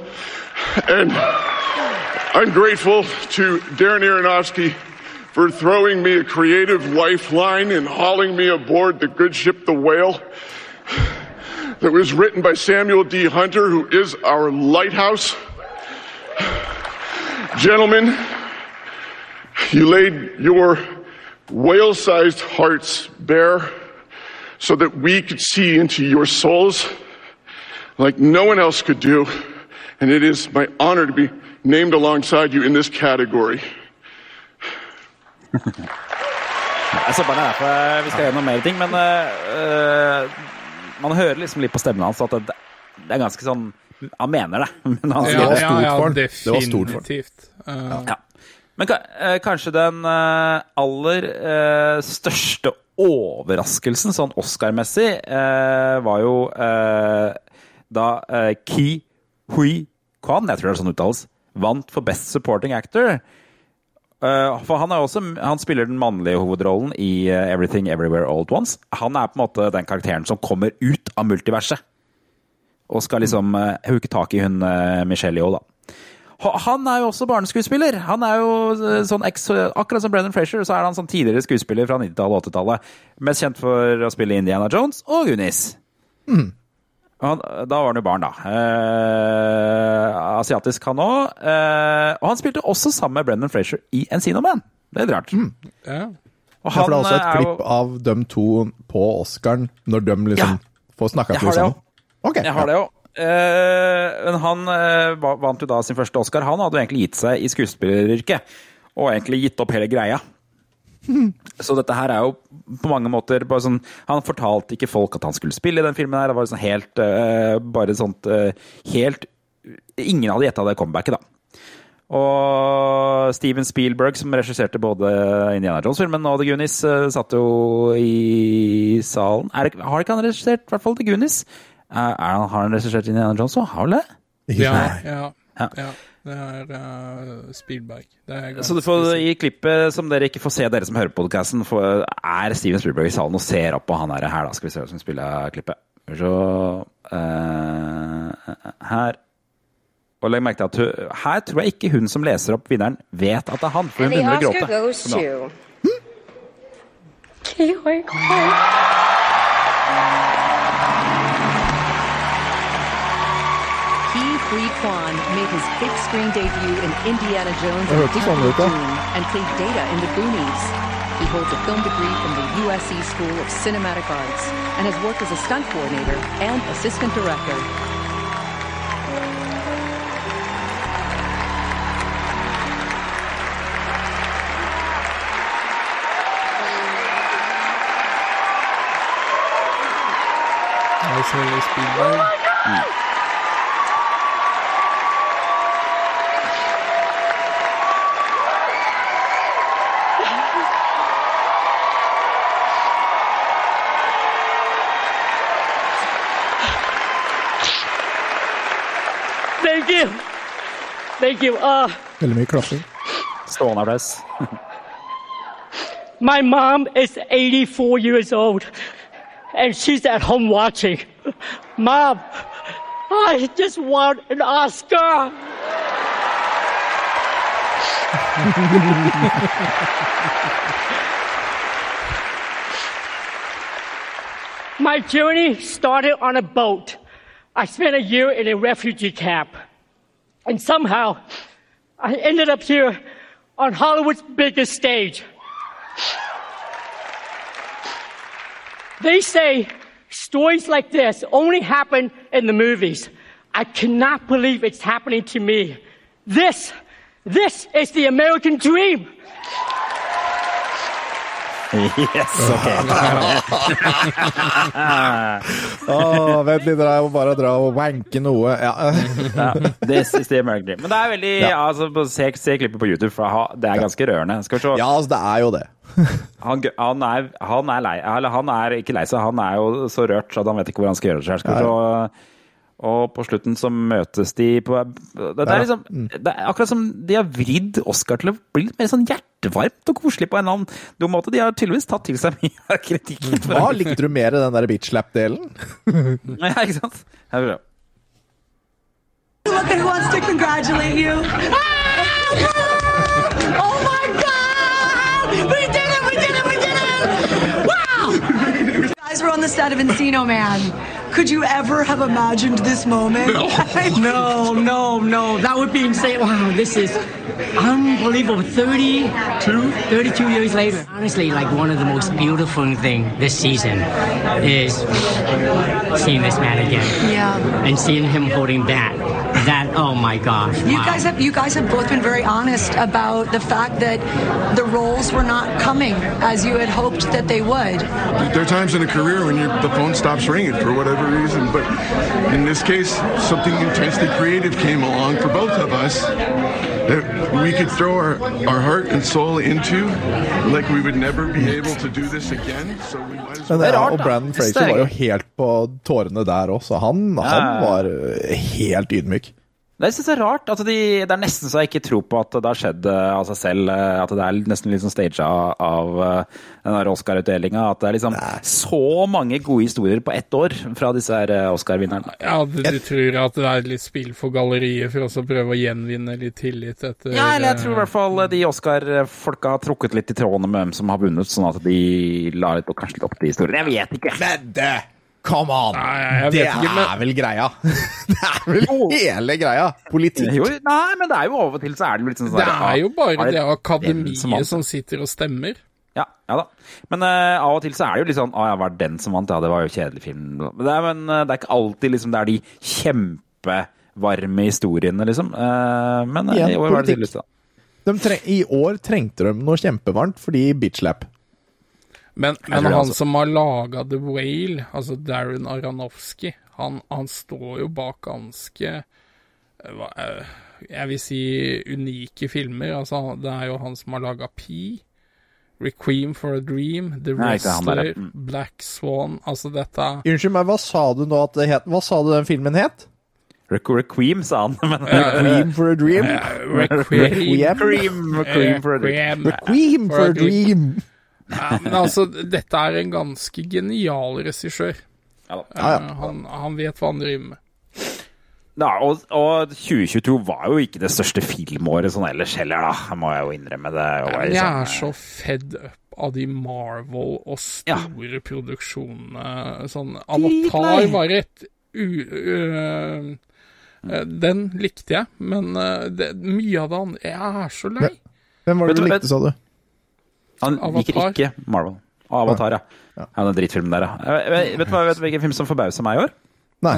And I'm grateful to Darren Aronofsky for throwing me a creative lifeline and hauling me aboard the good ship, the Whale, that was written by Samuel D. Hunter, who is our lighthouse. Gentlemen, you laid your whale sized hearts bare so that we could see into your souls like no one else could do. And it is my honor to be named alongside you in this category. Så bare derfor vi skal gjennom mer ting, men uh, man hører liksom litt på stemmen hans at det, det er ganske sånn Han mener det, [LAUGHS] men han sier Ja, det. ja, ja. Det var stort for ham. definitivt. Eh, Ja. Men eh, kanskje den eh, aller eh, største overraskelsen sånn Oscar-messig var jo da Ki Hui Kwan, jeg tror det er sånn uttales, vant for Best Supporting Actor. For han, også, han spiller den mannlige hovedrollen i Everything Everywhere at Once. Han er på en måte den karakteren som kommer ut av multiverset. Og skal liksom huke tak i hun Michelle Yeoh, da. Ha- Han er jo også barneskuespiller. Han er jo eh, sånn eks, Akkurat som Brendan Frazier, så er han sånn tidligere skuespiller fra 90-tallet og 80-tallet. Mest kjent for å spille Indiana Jones og Goonies. Han, da var han jo barn, da. Eh, asiatisk, han òg. Eh, og han spilte også sammen med Brendan Frazier i Encino Man. Det er litt rart. ja. Og Ja, for det er også et er klipp jo- av dem to på Oscaren, når de liksom Ja. får snakka til sammen. Jeg har det jo. Eh, men han eh, vant jo da sin første Oscar. Han hadde jo egentlig gitt seg i skuespilleryrket. Og egentlig gitt opp hele greia. [LAUGHS] Så dette her er jo på mange måter bare sånn Han fortalte ikke folk at han skulle spille i den filmen her. Det var sånn helt eh, Bare sånt helt Ingen hadde gjetta det comebacket, da. Og Steven Spielberg, som regisserte både Indiana Jones-filmen og The Goonies, satt jo i salen. Det, har ikke han regissert i hvert fall The Goonies? Er, han, har han regissert Indiana Jones òg? Har vel det? Ja, ja, Ja. ja. Det er uh, Spielberg. Det er Så du får. I klippet som dere ikke får se, dere som hører på podcasten, er Steven Spielberg i salen og ser opp på han her. her da skal vi se hvem som spiller klippet. Så uh, Her. Og legg merke til at hun, her tror jeg ikke hun som leser opp vinneren, vet at det er han, for hun begynner å Oscar gråte. goes to Kiwi Ki Hui Kwan made his big screen debut in Indiana Jones and the sånn Temple ut, of. Doom and played Data in the Goonies. He holds a film degree from the USC School of Cinematic Arts and has worked as a stunt coordinator and assistant director. Ja, selvfølgelig Spielberg. Thank you. Uh, Veldig mye klapping. Stående applaus. my mom is 84 years old and she's at home watching. Mom, I just won an Oscar. My journey started on a boat. I spent a year in a refugee camp. And somehow, I ended up here on Hollywood's biggest stage. They say stories like this only happen in the movies. I cannot believe it's happening to me. This, this is the American dream. Yes, ok. [LAUGHS] Åh, vent litt, jeg må bare dra og wanke noe. Ja. Ja, this is the American Dream. Men det er veldig Ja. altså, se, se klippet på YouTube, for det er ganske rørende. Skal vi se. ja, altså, det er jo det. [LAUGHS] Han, han, er, han er lei Eller han er ikke lei seg, han er jo så rørt at han vet ikke hvor han skal gjøre det selv. Skal vi se. Og på slutten så møtes de på Det, det er liksom Det er akkurat som de har vridd Oscar til å bli litt mer sånn hjertevarmt og koselig på en eller annen dum måte. De har tydeligvis tatt til seg [LAUGHS] mye av kritikken. Hva likte du mer i den der bitch-slap-delen? [LAUGHS] Ja, ikke sant? Her er bra. Look at who wants to congratulate you. Oh my God! We did it! We did it! We did it! Wow! You guys were on the set of Encino Man. Could you ever have imagined this moment? [LAUGHS] No, no, no. That would be insane. Wow, this is unbelievable. 32, 32 years later. Honestly, like one of the most beautiful thing this season is seeing this man again Yeah. and seeing him holding that that, oh my gosh. You wow. guys have you guys have both been very honest about the fact that the roles were not coming as you had hoped that they would. There are times in a career when your, the phone stops ringing for whatever reason, but in this case, something intensely creative came along for both of us that we could throw our, our heart and soul into like we would never be able to do this again. So we might as Men, well. ja, rart, og da. Brandon Det Fraser er- var jo helt på tårene der også. Han, han var helt ydmyk. Det synes jeg er rart. Altså de, Det er nesten så jeg ikke tror på at det har skjedd eh, av seg selv. eh, At det er nesten litt sånn staged av, av eh, den Oscar-utdelinga. At det er liksom så mange gode historier på ett år fra disse her Oscar-vinnerne. Ja, du, du tror at det er litt spill for galleriet for også å prøve å gjenvinne litt tillit etter Ja, eller jeg tror i hvert fall de Oscar-folka har trukket litt i trådene med hvem som har vunnet, sånn at de la litt, kanskje litt opp til historien. Jeg vet ikke. Men det Come on! Nei, det ikke, men- er vel greia? [LAUGHS] det er vel hele greia? Politikk. Jo, nei, men det er jo av og til så er det litt sånn sånn Det er jo bare det akademiet som som sitter og stemmer. Ja, ja da. Men uh, av og til så er det jo litt sånn Å ja, var den som vant? Ja, det var jo kjedelig film. Men det er, men, eh, det er ikke alltid liksom det er de kjempevarme historiene, liksom. Uh, men Igjen, i år var det tydeligvis tre I år trengte de noe kjempevarmt fordi bitchlap. Men, men han altså. som har laga The Whale, altså Darren Aronofsky, han, han står jo bak ganske eh, hva, eh, Jeg vil si unike filmer. Altså, det er jo han som har laga Pi, Requiem for a Dream, The Wrestler. Mm. Black Swan Altså, dette Unnskyld meg, hva sa du nå at det het? Hva sa du den filmen het? Requiem, sa han. [LAUGHS] Men, Requiem for a dream? Requiem. Requiem, Requiem for a dream. Ja, men altså, dette er en ganske genial regissør. Ja. Ja, ja. Eh, Han, han vet hva han driver med. Ja, og, og 2022 var jo ikke det største filmåret sånn ellers heller, da. Må jeg jo innrømme. Det jo Men jeg er så fed up av de Marvel og store produksjonene. Sånn Avatar var et u... øh, den likte jeg, men det, mye av det andre Jeg er så lei. Hvem var det du- likte, sa du? Han liker ikke Marvel. Og Avatar, ja. ja. den drittfilmen der, ja. Vet du vet hvilken film som forbausa meg i år? Nei.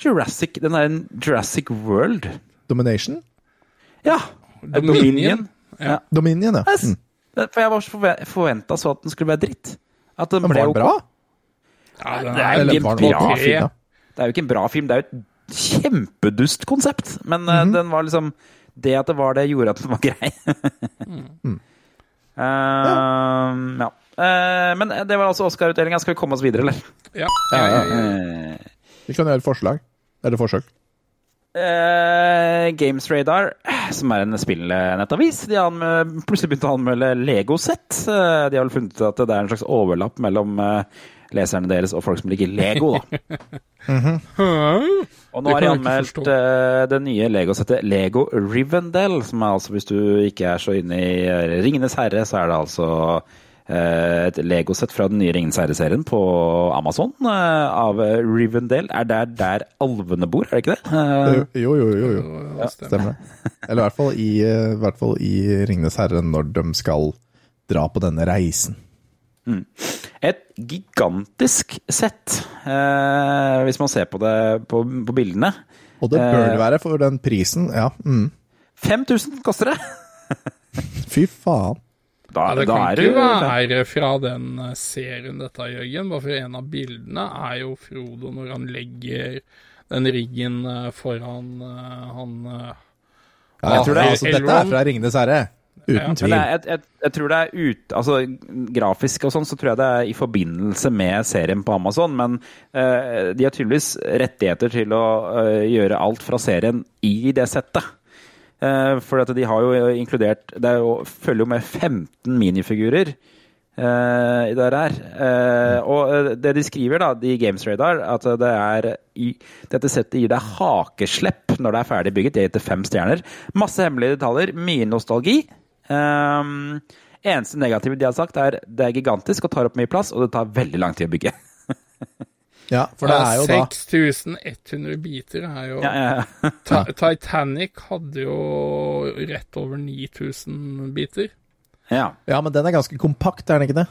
Jurassic, den er en Jurassic World. Domination? Ja. Dominion. Ja. Dominion, ja. Mm. For jeg var så forventa så at den skulle være dritt. At den Men ble bra? Ja, den Det er jo ikke en bra film. Det er jo ikke en bra film, det er jo et kjempedust konsept. Men mm -hmm. den var liksom Det at det var det, gjorde at den var grei. Mm. [LAUGHS] Eh, ja. Eh, men det var altså Oscar-utdelinga. Skal vi komme oss videre, eller? Ja. Ja, ja. Eh, Vi kan gjøre forslag. Eller forsøk. Uh, Games Radar, som er en spillnettavis, de har plutselig begynt å anmelde Lego-sett. Eh, de har vel funnet ut at det er en slags overlapp mellom eh, leserne deres og folk som liker Lego. da. [LAUGHS] Og nå har de anmeldt det nye Lego-settet Lego Rivendell, som er altså, hvis du ikke er så inne i eh, Ringenes herre, så er det altså eh, et Lego-sett fra den nye Ringenes herre-serien på Amazon eh, av Rivendell. Er det der alvene bor, er det ikke det? Jo, jo, jo. jo. Ja, Stemmer det. Eller i hvert fall i, i, i Ringenes herre, når de skal dra på denne reisen. Et gigantisk sett, eh, hvis man ser på det på, på bildene. Og det bør Eh. det være for den prisen. Ja. Mm. 5000 koster det! [LAUGHS] Fy faen. Da, Ja, det da kan er ikke være fra den eh, serien dette, Jørgen. Bare for en av bildene er jo Frodo når han legger den riggen eh, foran eh, han eh, Ja, Jeg tror det er- altså, dette er fra Ringenes herre. Uten Ja, tvil. det er, jeg, jeg, jeg tror det er ut, altså Grafisk og sånn, så tror jeg det er i forbindelse med serien på Amazon. Men eh, de har tydeligvis rettigheter til å eh, gjøre alt fra serien i det settet. Uh, for de har jo inkludert Det jo, følger jo med 15 minifigurer eh, i det her. Eh, og eh, det de skriver da, i Games Radar, at det er i, dette settet gir deg hakeslepp når det er ferdig bygget. Det heter fem stjerner. Masse hemmelige detaljer, mye nostalgi. Um, eneste negative de har sagt, er det er gigantisk og tar opp mye plass, og det tar veldig lang tid å bygge. [LAUGHS] Ja, for det er jo da 6100 biter er jo Ja, ja, ja. [LAUGHS] Ta Titanic hadde jo rett over 9000 biter. ja. Ja, men den er ganske kompakt, er den ikke det?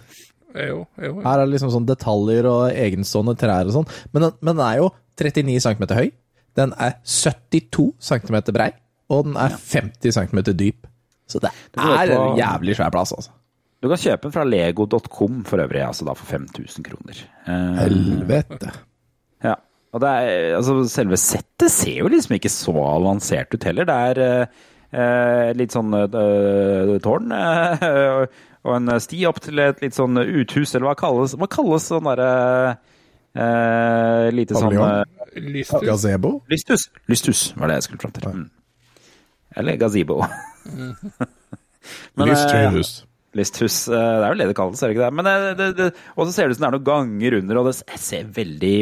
Jo, jo. Her er det liksom sånn detaljer og egenstående trær og sånn. Men, men den er jo 39 cm høy, Den er 72 cm brei, og den er 50 cm dyp. Så det er en jævlig svær plass, altså. Du kan kjøpe den fra lego.com for øvrig, altså da for 5000 kroner. Eh, Helvete. Ja. Og det er, altså, selve settet ser jo liksom ikke så avansert ut heller. Det er eh, eh, litt sånn eh, tårn eh, [LAUGHS] og en sti opp til et litt sånn uthus, eller hva kalles, hva kalles sånn derre eh, Lite sånn Paviljong? eh, Lysthus. Gazebo? Lysthus. Lysthus var det jeg skulle fram til. Mm. Eller gazebo. [LAUGHS] Men, eh, Lysthus. Lysthus. eh, Det er vel det det kalles, er det ikke det? Men eh, det, det, og så ser det ut som det er noen ganger under, og det ser veldig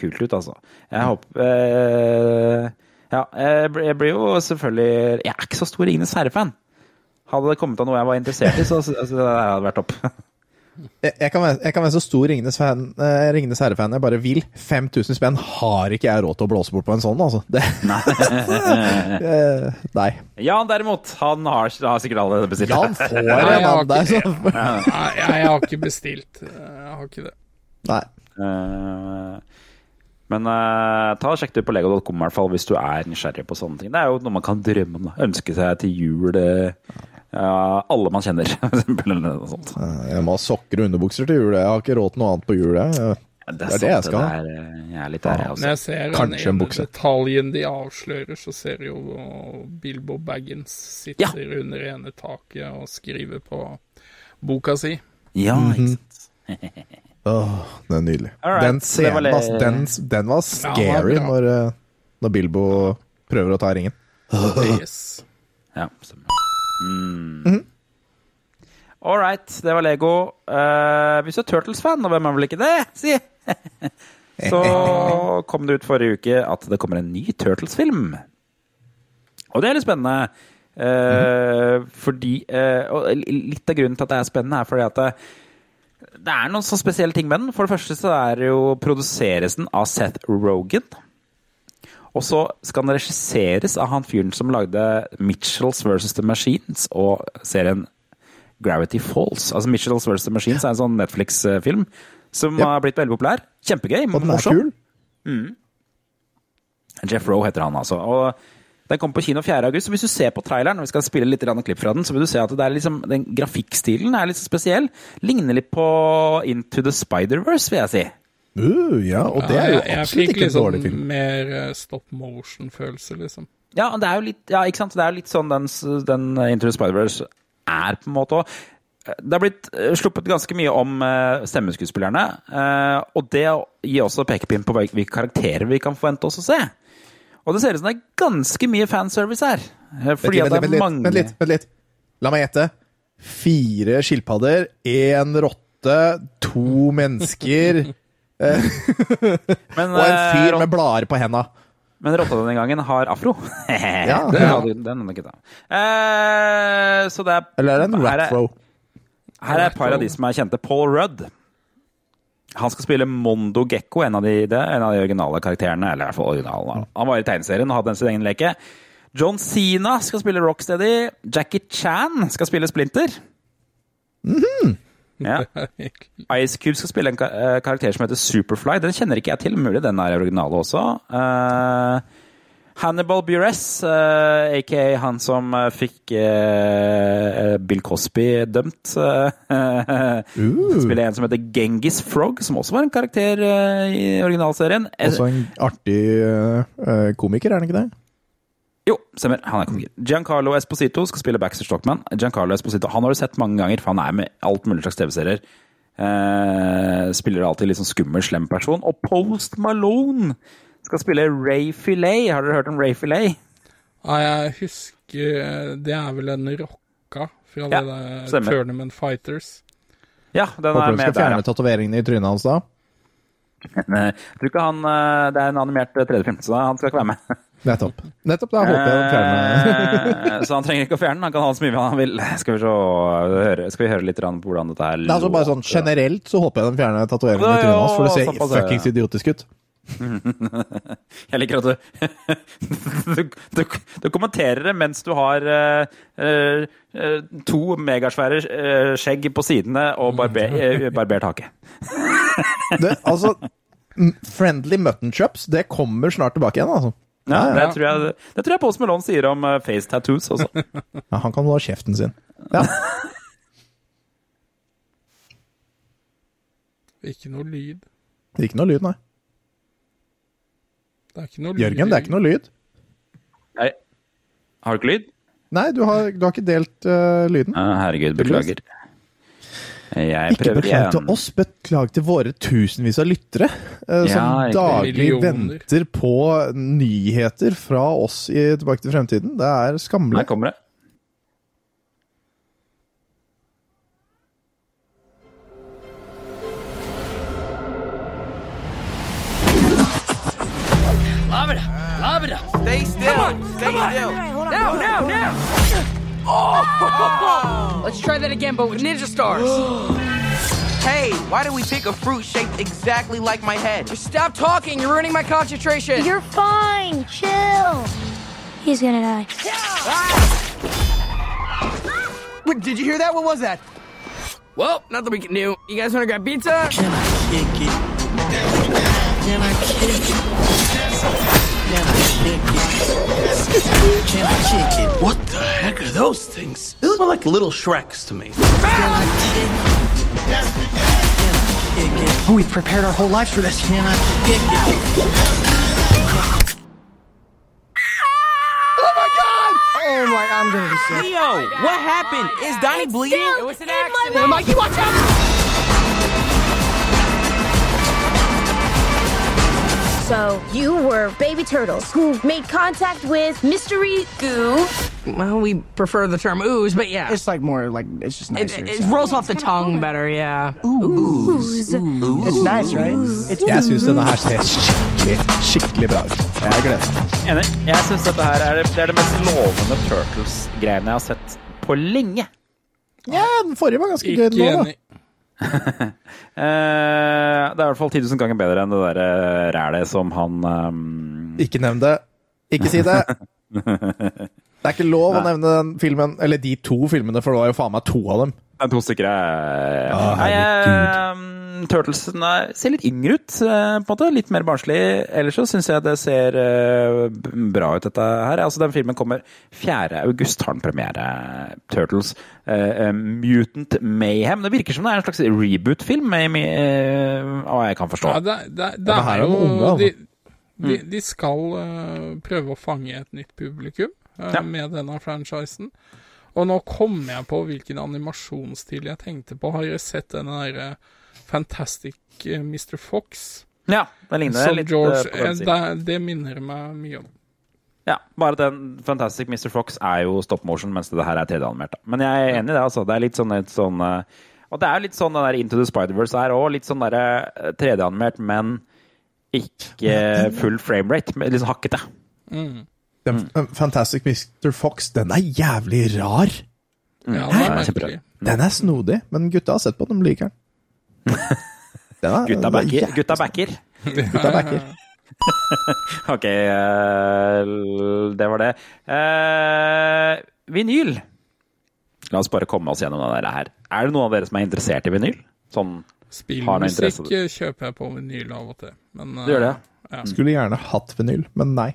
kult ut, altså. Jeg håper eh, Ja, jeg blir- jo selvfølgelig Jeg er ikke så stor Ringenes herre-fan. Hadde det kommet av noe jeg var interessert i, så så- altså, det hadde vært topp. [LAUGHS] Jeg, jeg, kan være, jeg kan være så stor Ringenes, fan, eh, Ringenes herre-fan jeg bare vil. 5000 spenn har ikke jeg råd til å blåse bort på en sånn, altså. Det, [LAUGHS] Eh, nei. Jan derimot, han har, har sikkert alle bestilt. Jan får [LAUGHS] Nei, en annen der, så Nei, jeg, har ikke bestilt. Jeg har ikke det. Nei. Eh, Men uh, ta og sjekk det ut på lego.com i hvert fall hvis du er nysgjerrig på sånne ting. Det er jo noe man kan drømme om. Ønske seg til jul Uh, alle man kjenner, [LAUGHS] for. Eller sånt. Eh, Jeg må ha sokker og underbukser til jul. Jeg har ikke råd til noe annet på jul. jeg. Ja, Det er det jeg skal ha. Det er, eh, jeg er litt der, jeg Når jeg ser Kanskje den ene detaljen de avslører, så ser jo Bilbo Baggins sitter under ene taket og skriver på boka si. Ja, ikke sant. [LAUGHS] Åh, det er nydelig. Alright, Den scenen, le- ass, den, den var Ja, scary den var når, eh, når Bilbo prøver å ta ringen. Yes. [LAUGHS] Ja, stemmer. Mm. All right, det var Lego. Uh, hvis du er Turtles-fan, og hvem er vel ikke det, [LAUGHS] si! Så [LAUGHS] kom det ut forrige uke at det kommer en ny Turtles-film. Og det er litt spennende. eh, Fordi uh, Og litt av grunnen til at det er spennende, er fordi at det, det er noen så spesielle ting med den. For det første så er det jo produseres den av Seth Rogan. Og så skal den regisseres av han fyren som lagde Mitchells vs. The Machines og serien Gravity Falls. Altså Mitchells vs. The Machines er en sånn Netflix-film som yep. har blitt veldig populær. Kjempegøy. Og den er morsom. kul. Jeff Rowe heter han altså. Og den kommer på kino 4. august. Så hvis du ser på traileren, og vi skal spille litt klipp fra den, så vil du se at det er liksom, den grafikkstilen er litt spesiell. Ligner litt på Into the Spider-Verse, vil jeg si. Uh, ja, og det er jo jeg absolutt ikke en liksom dårlig film. mer eh, stop motion-følelse, liksom. Ja, det er jo litt, ja, ikke sant? Det er jo litt sånn den, den Into the Spider-Verse er på en måte Også. Det har blitt eh, sluppet ganske mye om eh, stemmeskuespillerne. eh, og det gir også pekepinn på hvilke karakterer vi kan forvente oss å se. Og det ser ut som det er ganske mye fanservice her. eh, Fordi at det er mange vent litt, vent litt. La meg gjette. Fire skilpadder, én rotte, to mennesker [LAUGHS] eh, [LAUGHS] Men, [LAUGHS] og en fyr eh, med blader på henda. Men rotta denne gangen har afro. Ja. den hadde den hadde kutta. uh, så det er Eller er det en ratfro? Her er et par av de som er kjente. Paul Rudd. Han skal spille Mondo Gekko, en av de, en av de originale karakterene. Eller i hvert fall originalen. Han var i tegneserien og hadde sin egen leke. John Sina skal spille Rocksteady. Jackie Chan skal spille Splinter. Ja. [LAUGHS] Ice Cube skal spille en eh, karakter som heter Superfly. Den kjenner ikke jeg til. Mulig den er originale også. Eh, Hannibal Buress, uh, aka han som eh, fikk uh, Bill Cosby dømt. [LAUGHS] Uh, Spiller en som heter Genghis Frog, som også var en karakter eh, i originalserien. Også en artig eh, komiker, er han ikke det? Jo, stemmer. Han er komiker. Giancarlo Esposito skal spille Baxter Stockman. Giancarlo Esposito han har du sett mange ganger, for han er med alt mulig slags TV-serier. Eh, spiller alltid litt sånn skummel, slem person. Og Post Malone skal spille Ray Filet. Har dere hørt om Ray Filet? Ja, jeg husker Det er vel en rocka fra Ja, det der. Tournament Fighters. Ja, den Håper er de skal du skal fjerne tatoveringene i trynet hans da. [LAUGHS] Jeg tror ikke han eh, Det er en animert 3D-film, så han skal ikke være med. [LAUGHS] Nettopp. Nettopp, da håper jeg han fjerner Eh, så han trenger ikke å fjerne den. Han kan ha så mye han vil. Skal vi, høre, skal vi høre litt på hvordan dette her Nei, altså bare sånn Generelt så håper jeg de fjerner tatoveringene i trynet hans, for det ser fuckings idiotisk ut. [LAUGHS] Jeg liker at du [LAUGHS] du, du, du kommenterer det mens du har uh, eh, eh, to megasvære skjegg på sidene og barber, eh, barbert hake. Det, [LAUGHS] altså, friendly mutton chops, det kommer snart tilbake igjen, altså. Ja, Ja, det, tror jeg, det tror jeg Post Malone sier om face tattoos også. Ja, han kan ha kjeften sin. Ja. Ikke noe lyd. Ikke noe lyd, nei. Det er ikke noe lyd. Jørgen, det er ikke noe lyd. Nei. Har du ikke lyd? Nei, du har, du har ikke delt uh, lyden. Ja, herregud, beklager. Jeg Ikke prøver beklag til oss, beklag til våre tusenvis av lyttere, uh, som Ja, som daglig millioner. venter på nyheter fra oss i Tilbake til fremtiden. Det er Her skammelig. kommer det. Stay still. Stay still. No, no, no! Oh! Let's try that again, but with ninja stars. [GASPS] Hey, why did we pick a fruit shaped exactly like my head? Just stop talking. You're ruining my concentration. You're fine. Chill. He's gonna die. Ah. Wait, did you hear that? What was that? Well, nothing we can do. You guys want to grab pizza? What the heck are those things? They look more like little Shreks to me. Oh, we prepared our whole lives for this. Oh my! God! I'm gonna be sick. Leo, what happened? Is Donnie bleeding? It was an accident. Mikey, watch out! So you were baby turtles who made contact with mystery goo. Well, we prefer the term ooze, but yeah. It's like more like it's just It, nicer. it, it rolls off the tongue better, yeah. Ooze. It's nice, right? It's Jeg syns denne her ser skikkelig, skikkelig bra ut. Jeg gleder meg. Jeg syns dette her er det, det er det mest lovende Turtles-greiene jeg har sett på lenge. Ja, den forrige var ganske gøy Ikke nå, da. [LAUGHS] Eh, det er i hvert fall 10 000 ganger bedre enn det der eh, rælet som han um... Ikke nevn det. Ikke si det. [LAUGHS] Det er ikke lov å nevne den filmen, eller de to filmene, for det var jo faen meg to av dem. Det to stykker. er Å, Nei, herregud. Turtlesene ser litt yngre ut, eh, på en måte. Litt mer barnslig. Ellers så syns jeg det ser eh, bra ut, dette her. Altså, den filmen kommer 4. august, har den premiere. Turtles. eh, Mutant Mayhem. Det virker som det er en slags reboot-film, eh, hva jeg kan forstå. Ja, det, det, det, det er jo unge, altså. de, de, de skal prøve å fange et nytt publikum Ja. med denne franchisen. Og nå kom jeg på hvilken animasjonsstil jeg tenkte på. Har dere sett denne derre Fantastic eh, Mr. Fox? Ja, det ligner Som litt George eh, på den eh, siden. det, det minner meg mye om. Ja, bare at den Fantastic Mr. Fox er jo stop motion, mens det her er 3D-animert. Men jeg er enig i det, altså. Det er litt sånn, litt sånn Og det er litt sånn den der Into the Spider-Verse er òg. Litt sånn derre eh, 3D-animert, men ikke full framerate. men Litt sånn hakkete. Mm. Den Mm. Fantastic Mr. Fox, den er jævlig rar. Ja, den er Kjempebra. Den er snodig, men gutta har sett på den, de liker den. Er- [LAUGHS] Gutta er backer. Gutta backer. Gutta [LAUGHS] backer. Ok, eh, det var det. Eh, vinyl. La oss bare komme oss gjennom det her. Er det noen av dere som er interessert i vinyl? Sånn Spillmusikk eh, kjøper jeg på vinyl av og til. Men, eh, Du gjør det? Ja. Skulle gjerne hatt vinyl, men nei.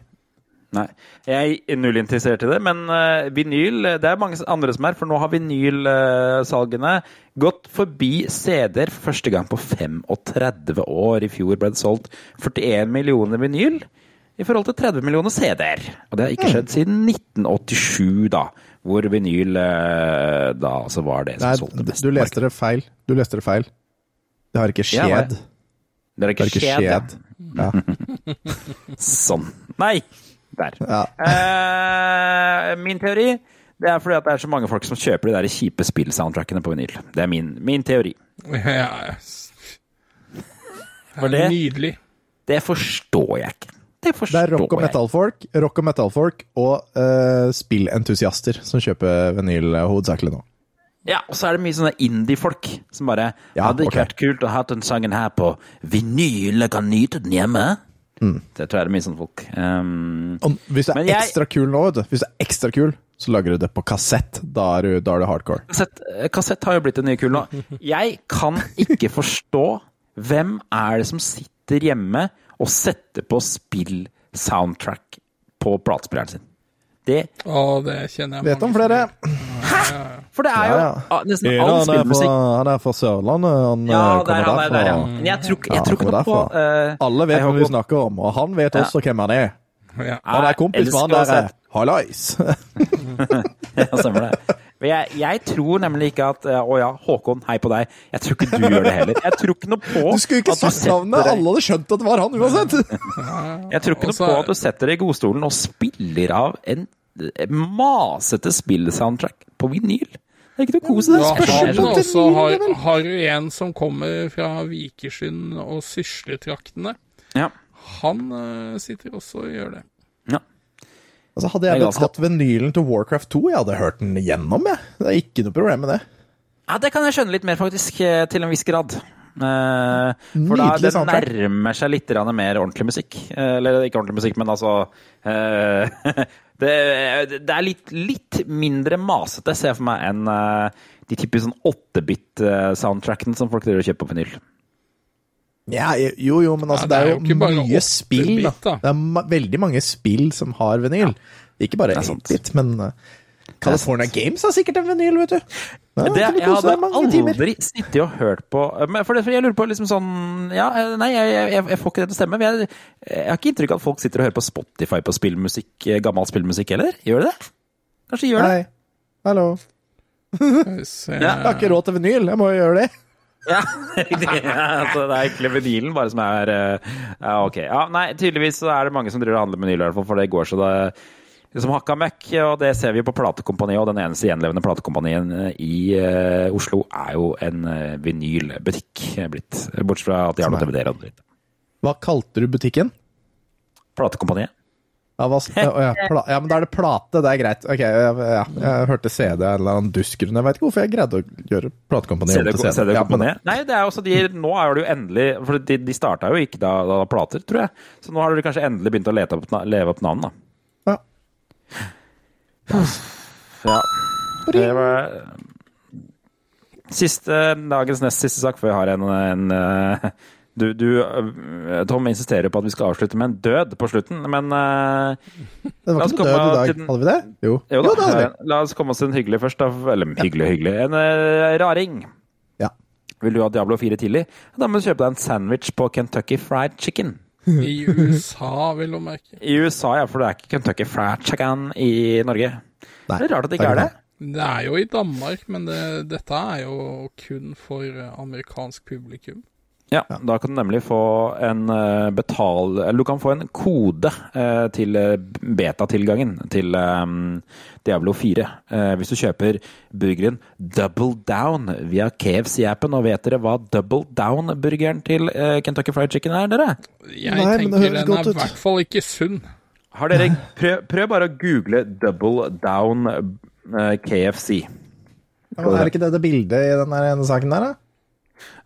Nei. Jeg er null interessert i det, men uh, vinyl Det er mange andre som er, for nå har vinylsalgene gått forbi CD-er for første gang på 35 år. I fjor ble det solgt 41 millioner vinyl i forhold til 30 millioner CD-er. Og det har ikke skjedd siden 1987, da, hvor vinyl uh, da altså var det som nei solgte mest. du leste det feil. Du leste det feil. Det har ikke Ja, skjedd. Det har ikke, Det har ikke skjedd. skjedd. Ja. [LAUGHS] Sånn. Nei! Der. Ja. Eh, min teori det er fordi at det er så mange folk som kjøper de der kjipe spillsoundtrackene på vinyl. Det er min, min teori. Ja, For det det- nydelig. Det forstår jeg ikke. Det Det er rock og metal-folk rock og, metal-folk og uh, spillentusiaster som kjøper vinyl eh, hovedsakelig nå. Ja, og så er det mye sånne indie-folk som bare Ja, Hadde det ikke okay. vært kult å ha den sangen her på vinyl? Jeg kan nyte den hjemme. Mm. Det tror jeg det er mye sånne folk. Um, hvis du er Men jeg- ekstra kul nå, vet du, hvis du er ekstra kul, så lager du det på kassett. Da er du, da er du hardcore. kassett, kassett har jo blitt det nye kule nå. Jeg kan ikke forstå hvem er det som sitter hjemme og setter på spill-soundtrack på platespilleren sin. Det Å, det kjenner jeg Vet om flere. som For det er jo Ja, ja. nesten Ja, all han, er spillmusikk han er fra Sørlandet. Han Ja, eh, der, kommer han er der, ja. Men jeg tror, ikke- Ja, jeg tror ikke noe på derfra. eh, Alle vet hvem vi snakker om, og han vet Ja. også hvem han er. Ja. Han er kompis med han der. Hallais! [LAUGHS] [LAUGHS] Ja, stemmer det. Men jeg, jeg tror nemlig ikke at eh, Å ja, Håkon, hei på deg. Jeg tror ikke du gjør det heller. Jeg tror ikke noe på Du skulle ikke at sagt navnet! deg- Alle hadde skjønt at det var han uansett! Jeg tror ikke noe på at du setter deg i godstolen og spiller av en masete spillsoundtrack på vinyl. Det er ikke noe kos i det. Ja, Spørs- han sånn- også har, har du en som kommer fra Vikersund og Sysletraktene. Ja. Han uh, sitter også og gjør det. Altså, hadde jeg blitt ganske- hatt vinylen til Warcraft 2, jeg hadde hørt den gjennom, jeg. Det er ikke noe problem med det. Ja, det kan jeg skjønne litt mer, faktisk, eh, til en viss grad. Uh, for da det nærmer seg litt mer ordentlig musikk. Uh, eller ikke ordentlig musikk, men altså eh, [LAUGHS] det, det er litt, litt mindre masete, ser jeg for meg, enn eh, de typiske sånn 8-bit-soundtrackene som folk driver og kjøper på vinyl. Ja, jo, jo, men altså, Ja, det er jo, er jo, mye spill, da. da. Det er ma veldig mange spill som har vinyl. Ikke bare det er sant. 8-bit, men uh, California Games har sikkert en vinyl, vet du. Ja, Det, jeg hadde aldri sittet og hørt på men for det, for Jeg lurer på liksom sånn Ja, eh, nei, jeg, jeg, jeg får ikke det til å stemme. men Jeg, jeg har ikke inntrykk av at folk sitter og hører på Spotify på spillmusikk, eh, gammel spillmusikk heller. Gjør de det? Kanskje de gjør det? Nei. Hallo. Jeg har ikke råd til vinyl, jeg må jo gjøre det. [LAUGHS] Ja, det, altså, det er egentlig vinylen bare som er uh, ok. Ja, nei, tydeligvis så er det mange som driver og handler vinyl, i hvert fall, for det går så det som hakka møkk, og det ser vi på platekompaniet. Og den eneste gjenlevende platekompanien eh, i uh, Oslo er jo en uh, vinylbutikk blitt. Bortsett fra at de har noe DVD-er og dritt. Hva kalte du butikken? Platekompaniet. Ja, hva, ja, ja, men da er det plate, det er greit. Ok, ja, jeg hørte CD en eller annen duskgrunn. Jeg vet ikke hvorfor jeg greide å gjøre platekompaniet om til CD. Ja, men-? Nei, det er også de Nå er det jo endelig For de, de starta jo ikke da, da plater, tror jeg. Så nå har du kanskje endelig begynt å opp, leve opp navn, da. Ja. Det var Siste, dagens nest siste sak, for jeg har en, en eh, du, du, eh, Tom insisterer på at vi skal avslutte med en død på slutten, men eh, La var ikke død i dag, den- hadde vi det? Jo. Jo da, det hadde vi. la oss komme oss til en hyggelig først. Da. Eller hyggelig, hyggelig. En raring. Ja. Vil du ha Diablo 4 tidlig? Da må du kjøpe deg en sandwich på Kentucky Fried Chicken. I USA, vil du merke. I USA, ja, for det er ikke Kentucky Fried Chicken i Norge. Nei, det er rart at det ikke er det. Det er jo i Danmark, men det, dette er jo kun for amerikansk publikum. Ja, da kan du nemlig få en eh, betal... Eller du kan få en kode eh, til eh, betatilgangen til Diablo 4. Eh, hvis du kjøper burgeren Double Down via KFC-appen. Og vet dere hva Double Down-burgeren til Kentucky Fried Chicken er, dere? Jeg Nei, men det tenker høres den godt er i hvert fall ikke sunn. Har dere prøv, prøv bare å google Double Down KFC. Ja, men er det ikke det det bildet i den ene saken der, da?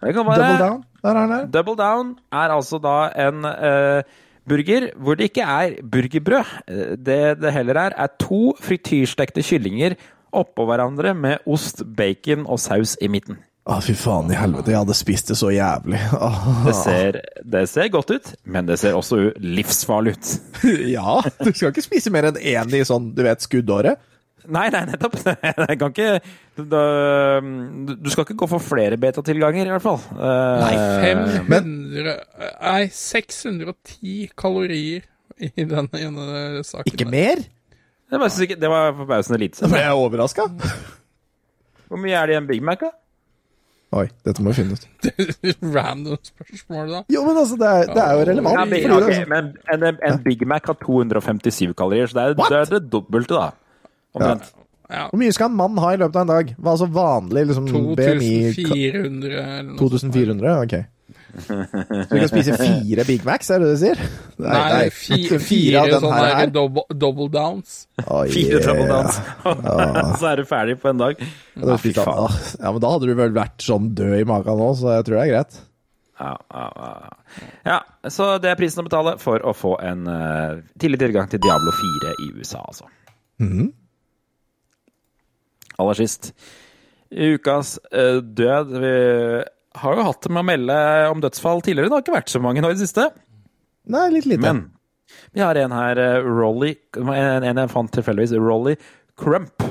Det kan være Double down? Der er den. Double Down er altså da en uh, burger hvor det ikke er burgerbrød. Eh, Det det heller er, er to frityrstekte kyllinger oppå hverandre med ost, bacon og saus i midten. Å, fy faen i helvete, jeg hadde spist det så jævlig. Ah. [LAUGHS] Det ser, det ser godt ut, men det ser også livsfarlig ut. [LAUGHS] Ja, du skal ikke spise mer enn én i sånn, du vet, skuddåret. Nei, nei, nettopp. [LAUGHS] Jeg kan ikke du, du skal ikke gå for flere betatilganger, i hvert fall. Eh, Nei, 500 Nei, 610 kalorier i denne ene saken. Ikke mer? Det var, ikke, det var forbausende lite. Da ble jeg overraska. Hvor mye er det i en Big Mac, da? Oi, dette må vi finne ut. [LAUGHS] Random spørsmål, da. Jo, men altså, det er, det er jo relevant. Ja, men, fordi det ok, sånn- men en, en Big Mac har 257 kalorier, så det er, det, er det dobbelte, da. Omtrent. Ja. Hvor mye skal en mann ha i løpet av en dag? Hva altså vanlig liksom, BMI? 2400 eller noe 2400? Ok. Så du kan spise fire Big Macs, er det det du sier? Nei, nei fi, fire, av den sånne her. her double, double downs. Oh, Fire double downs. [LAUGHS] så er du ferdig på en dag. Ja, da Ja, fy faen. ja, men da hadde du vel vært sånn død i magen nå, så jeg tror det er greit. Ja, ja, ja. ja, så det er prisen å betale for å få en uh, tidlig tilgang til Diablo 4 i USA, altså. Mhm. Aller sist. I ukas eh, død Vi har jo hatt med å melde om dødsfall tidligere. Det har ikke vært så mange nå i det siste. Nei, litt lite. Men Vi har en her, eh, Rolly En, en jeg fant tilfeldigvis. Rolly Crump.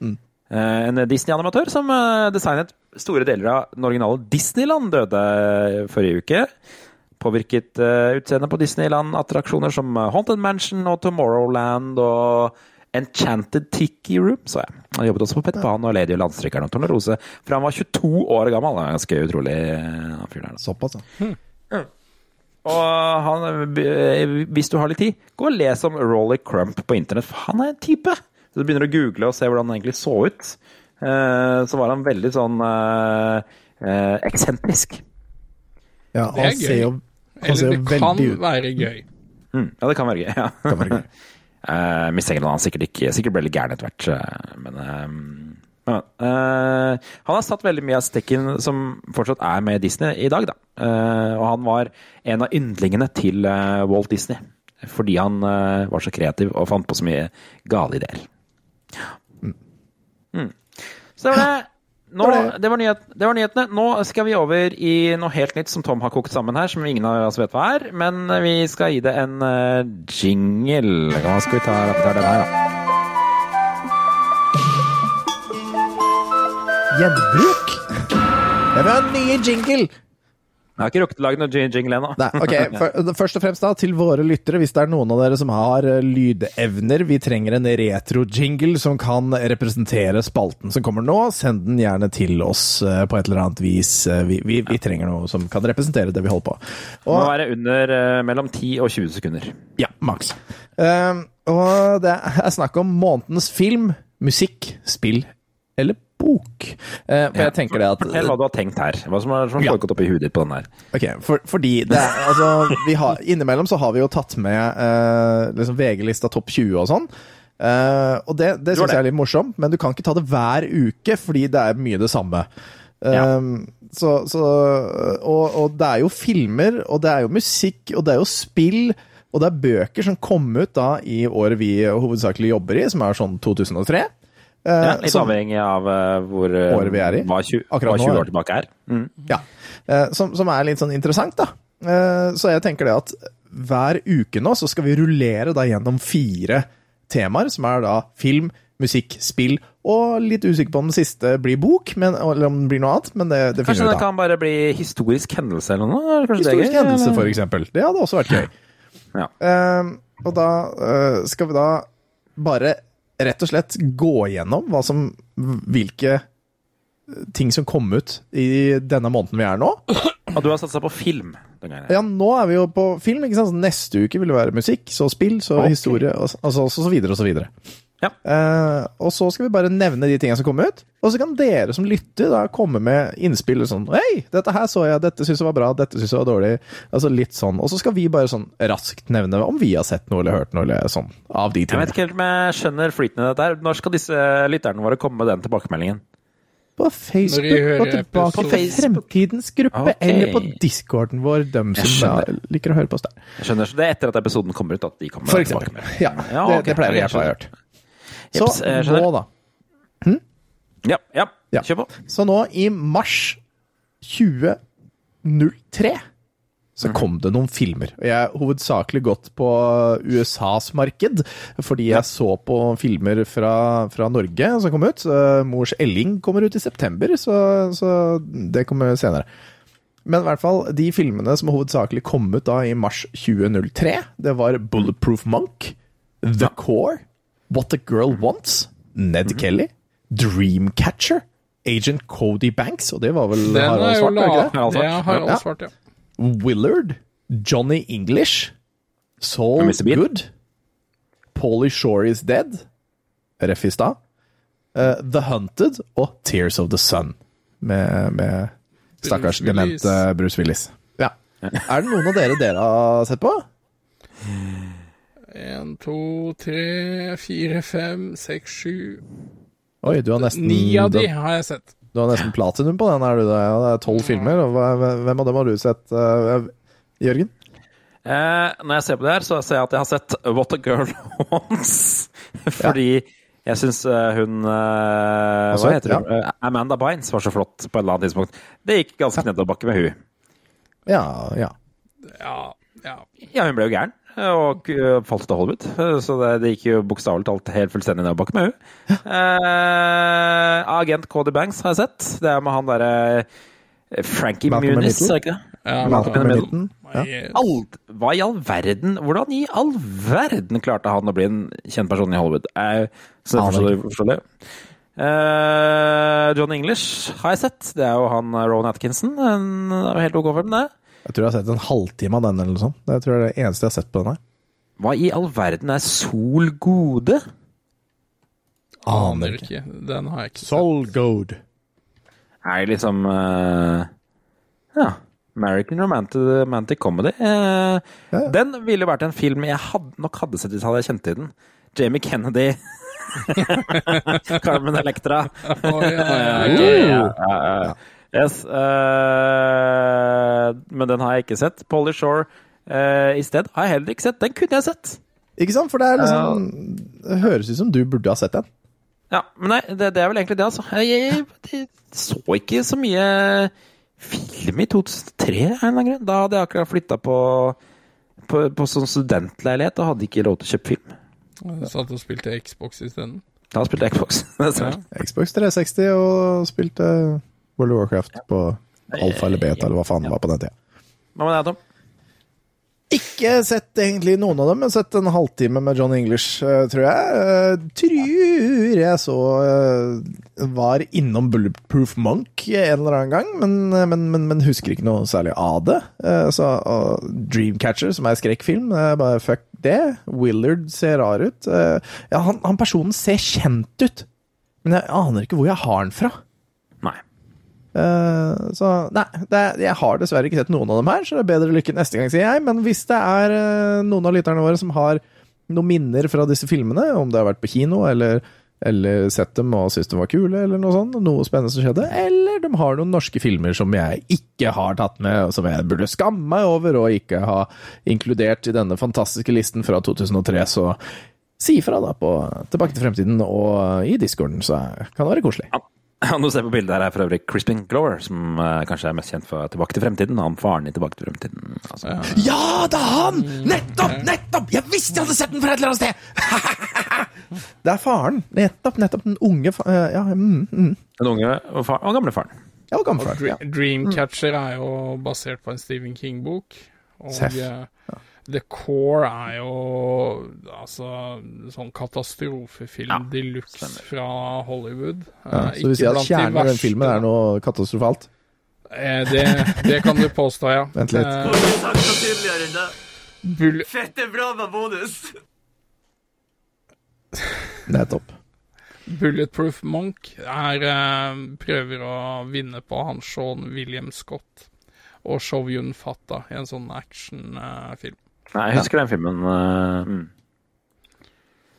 Mm. Eh, En Disney-animatør som designet store deler av den originale Disneyland, døde forrige uke. Påvirket utseendet på Disneyland-attraksjoner som Haunted Mansion og Tomorrowland og Enchanted Tiki Room, så jeg. Han jobbet også på Pet Pan og Lady og Landstrykeren og Tornerose fra han var 22 år gammel. Det er ganske utrolig. eh, han fyren der. Såpass, ja. Og han, eh, hvis du har litt tid, gå og les om Rolly Crump på internett, for han er en type. Så du begynner å google og se hvordan han egentlig så ut. Eh, Så var han veldig sånn eksentrisk. Ja, han ser jo, veldig ut. Eller det kan være gøy. Mm, ja, det kan være gøy. Ja. Kan være gøy. [LAUGHS] Eh, mistenker han sikkert ikke Sikkert ble litt gæren etter hvert. eh, Men uh, eh, han har satt veldig mye av stekken som fortsatt er med Disney i dag, da. Og han var en av yndlingene til Walt Disney. Fordi han var så kreativ og fant på så mye gale ideer. Mm. Så det var det. Nå, det, var nyhet, det var nyhetene. Nå skal vi over i noe helt nytt som Tom har kokt sammen her, som ingen av oss vet hva er. Men vi skal gi det en uh, jingle. Hva skal vi ta, den her, da? Gjenbruk? Jeg vil ha en ny jingle! Jeg har ikke rukket å lage noe jingle ennå. Okay. først og fremst da, til våre lyttere, hvis det er noen av dere som har eh, lydevner, vi trenger en retro-jingle som kan representere spalten som kommer nå, send den gjerne til oss eh, på et eller annet vis. Eh, Vi, vi, vi trenger noe som kan representere det vi holder på. Det må være under mellom 10 og 20 sekunder. Ja, maks. Og det er snakk om månedens film, musikk, spill eller bok. Eh, for jeg tenker det at Fortell hva du har tenkt her. Hva som har, foregått ja. oppi huet ditt på den her. Ok, for, fordi det er, altså, vi har, Innimellom så har vi jo tatt med eh, liksom VG-lista topp 20 og sånn. Eh, og det, det syns jeg er litt morsomt, men du kan ikke ta det hver uke, fordi det er mye det samme. Eh, så, så, og, og det er jo filmer, og det er jo musikk, og det er jo spill, og det er bøker som kom ut da i året vi hovedsakelig jobber i, som er sånn 2003. Eh, Ja, litt som- avhengig av eh, hvor eh, Året vi er i. hva 20, Akkurat hva 20 er- år tilbake er. Mm. Ja, eh, som, som er litt sånn interessant, da. Eh, Så jeg tenker det at hver uke nå så skal vi rullere da gjennom fire temaer, som er da film, musikk, spill, og litt usikker på om den siste blir bok, men, eller om det blir noe annet, men det, det Kanskje det kan bare bli historisk hendelse eller noe? Kanskje Historisk det hendelse, for eksempel. Det hadde også vært gøy. Ja. Eh, og da eh, skal vi da bare rett og slett gå igjennom hva som Hvilke ting som kom ut i denne måneden vi er nå. Og du har satsa på film. Ja, nå er vi jo på film, ikke sant? Neste uke vil det være musikk, så spill, så okay. historie, og så, og så, så videre og så videre. Ja. Uh, og så skal vi bare nevne de tingene som kommer ut, og så kan dere som lytter da komme med innspill sånn Hei, dette her så jeg, dette syns jeg var bra, dette syns jeg var dårlig. Altså litt sånn. Og så skal vi bare sånn raskt nevne om vi har sett noe eller hørt noe eller sånn av de tingene. Jeg vet ikke helt om jeg skjønner flyten i dette. her. Når skal disse lytterne våre komme med den tilbakemeldingen? På Facebook, og tilbake på Fremtidens gruppe, okay. eller på discorden vår, dem som liker å høre på oss der. Jeg skjønner så Det er etter at episoden kommer ut at de kommer For eksempel. Ja, Ja, okay. det, det pleier vi å gjort. Så Jeps, nå, da. Ja, ja. Ja. Kjør på. Så nå i mars 2003 så Mhm. kom det noen filmer. Og Jeg har hovedsakelig gått på USAs marked, fordi jeg så på filmer fra, fra Norge som kom ut. Eh, Mors Elling kommer ut i september, så, så det kommer senere. Men i hvert fall, de filmene som hovedsakelig kom ut da i mars 2003, det var Bulletproof Monk, The Core, What a Girl Wants, Ned Mhm. Kelly, Dreamcatcher, Agent Cody Banks, og det var vel Den Harald jo Svart, var ikke det? Harald er Harald Svart, ja. Willard, Johnny English, Soul. Good, Pauly Shore is Dead, ref i stad, uh, The Hunted og Tears of the Sun, med, med stakkars Bruce demente Bruce Willis. Ja. Er det noen av dere dere har sett på? [LAUGHS] En, to, tre, fire, fem, seks, sju Oi, du har nesten Ni av de har jeg sett. du har nesten platinum på den, er du det? Ja, det er tolv filmer. og Hvem av dem har du sett, uh, Jørgen? Eh, når jeg ser på det her, så ser jeg at jeg har sett What a Girl [LAUGHS] Wants. Fordi jeg syns hun eh, Altså, Hva heter ja. hun? Eh, Amanda Bynes var så flott på et eller annet tidspunkt. Det gikk ganske nedoverbakke med hun. Ja, ja. Ja, ja. Ja, hun ble jo gæren. Og eh, falt til av Hollywood. Eh, Så det, det gikk jo bokstavelig talt helt fullstendig nedoverbakke med henne. Eh, Agent Cody Banks har jeg sett. Det er med han derre eh, Frankie Malcolm Muniz, er det ikke det? Ja, Malcolm Malcolm. Ja. All, hva i all verden Hvordan i all verden klarte han å bli en kjent person i Hollywood? Eh, så det forstår jeg. Eh, John English har jeg sett. Det er jo han Rowan Atkinson. En, helt ok film, det. Jeg tror jeg har sett en halvtime av den, eller noe sånt. Det tror jeg er det eneste jeg har sett på den her. Hva i all verden er Sol Gode? Aner ikke. Den har jeg ikke sett. Soul Goad. Er liksom uh, Ja. American Romantic, romantic Comedy. Eh, Den ville vært en film jeg hadde, nok hadde sett hvis jeg hadde kjent til den. Jamie Kennedy. [LAUGHS] Carmen Electra. Å, ja, ja, Yes. Uh, men den har jeg ikke sett. Polly Shore uh, i sted har jeg heller ikke sett. Den kunne jeg sett. Ikke sant? For det er liksom Det høres ut som du burde ha sett den. Ja, men nei, det, det er vel egentlig det, altså. Jeg, jeg, jeg så ikke så mye film i 2003 av en eller annen grunn. Da hadde jeg akkurat flytta på, på, på sånn studentleilighet og hadde ikke råd til å kjøpe film. Du Satt og spilte Xbox isteden. Da spilte jeg Xbox. [LAUGHS] Ja. Xbox 360 og spilte World of Warcraft på alfa eller beta, eller hva faen det var på den tida. Hva med deg, Tom? Ikke sett egentlig noen av dem, men sett en halvtime med John English, eh, tror jeg. Eh, tror jeg så eh, Var innom Bulletproof Monk en eller annen gang, men, men, men, men husker ikke noe særlig av det. Så og Dreamcatcher, som er skrekkfilm, bare fuck det. Willard ser rar ut. Ja, han, han personen ser kjent ut, men jeg aner ikke hvor jeg har han fra. Eh, så nei, det, jeg har dessverre ikke sett noen av dem her, så det er bedre lykke neste gang, sier jeg. Men hvis det er eh, noen av lytterne våre som har noen minner fra disse filmene, om det har vært på kino eller, eller sett dem og syntes de var kule, eller noe sånt, noe spennende som skjedde, eller de har noen norske filmer som jeg ikke har tatt med, og som jeg burde skamme meg over og ikke ha inkludert i denne fantastiske listen fra 2003, så si ifra da på Tilbake til fremtiden og i discorden, så kan det være koselig. [CLEARS THROAT] Han du ser på bildet her er for øvrig Crispin Glover, som uh, kanskje er mest kjent for Tilbake til fremtiden. Han faren i Tilbake til fremtiden. Altså. Ja, det er han! Nettopp! Nettopp! Jeg visste jeg hadde sett den fra et eller annet sted! [LAUGHS] det er faren. Nettopp, nettopp. Den unge fa eh, Ja, mm, mm. Den unge og, far, og gamle faren. Ja, og gamle faren. Ja. Dreamcatcher er jo basert på en Stephen King-bok. Og Seff. eh, The Core er jo altså sånn katastrofefilm de luxe fra Hollywood. Ja, Eh, så du sier at kjernen i den filmen er noe katastrofalt? Eh, det, det kan du påstå, ja. [LAUGHS] Vent litt. Eh, Bull Fette bra med bonus! [LAUGHS] Nettopp. Bulletproof Monk er, eh, prøver å vinne på han Sean William Scott og Show Yun Fatta i en sånn actionfilm. Nei, jeg husker den filmen. Uh, mm.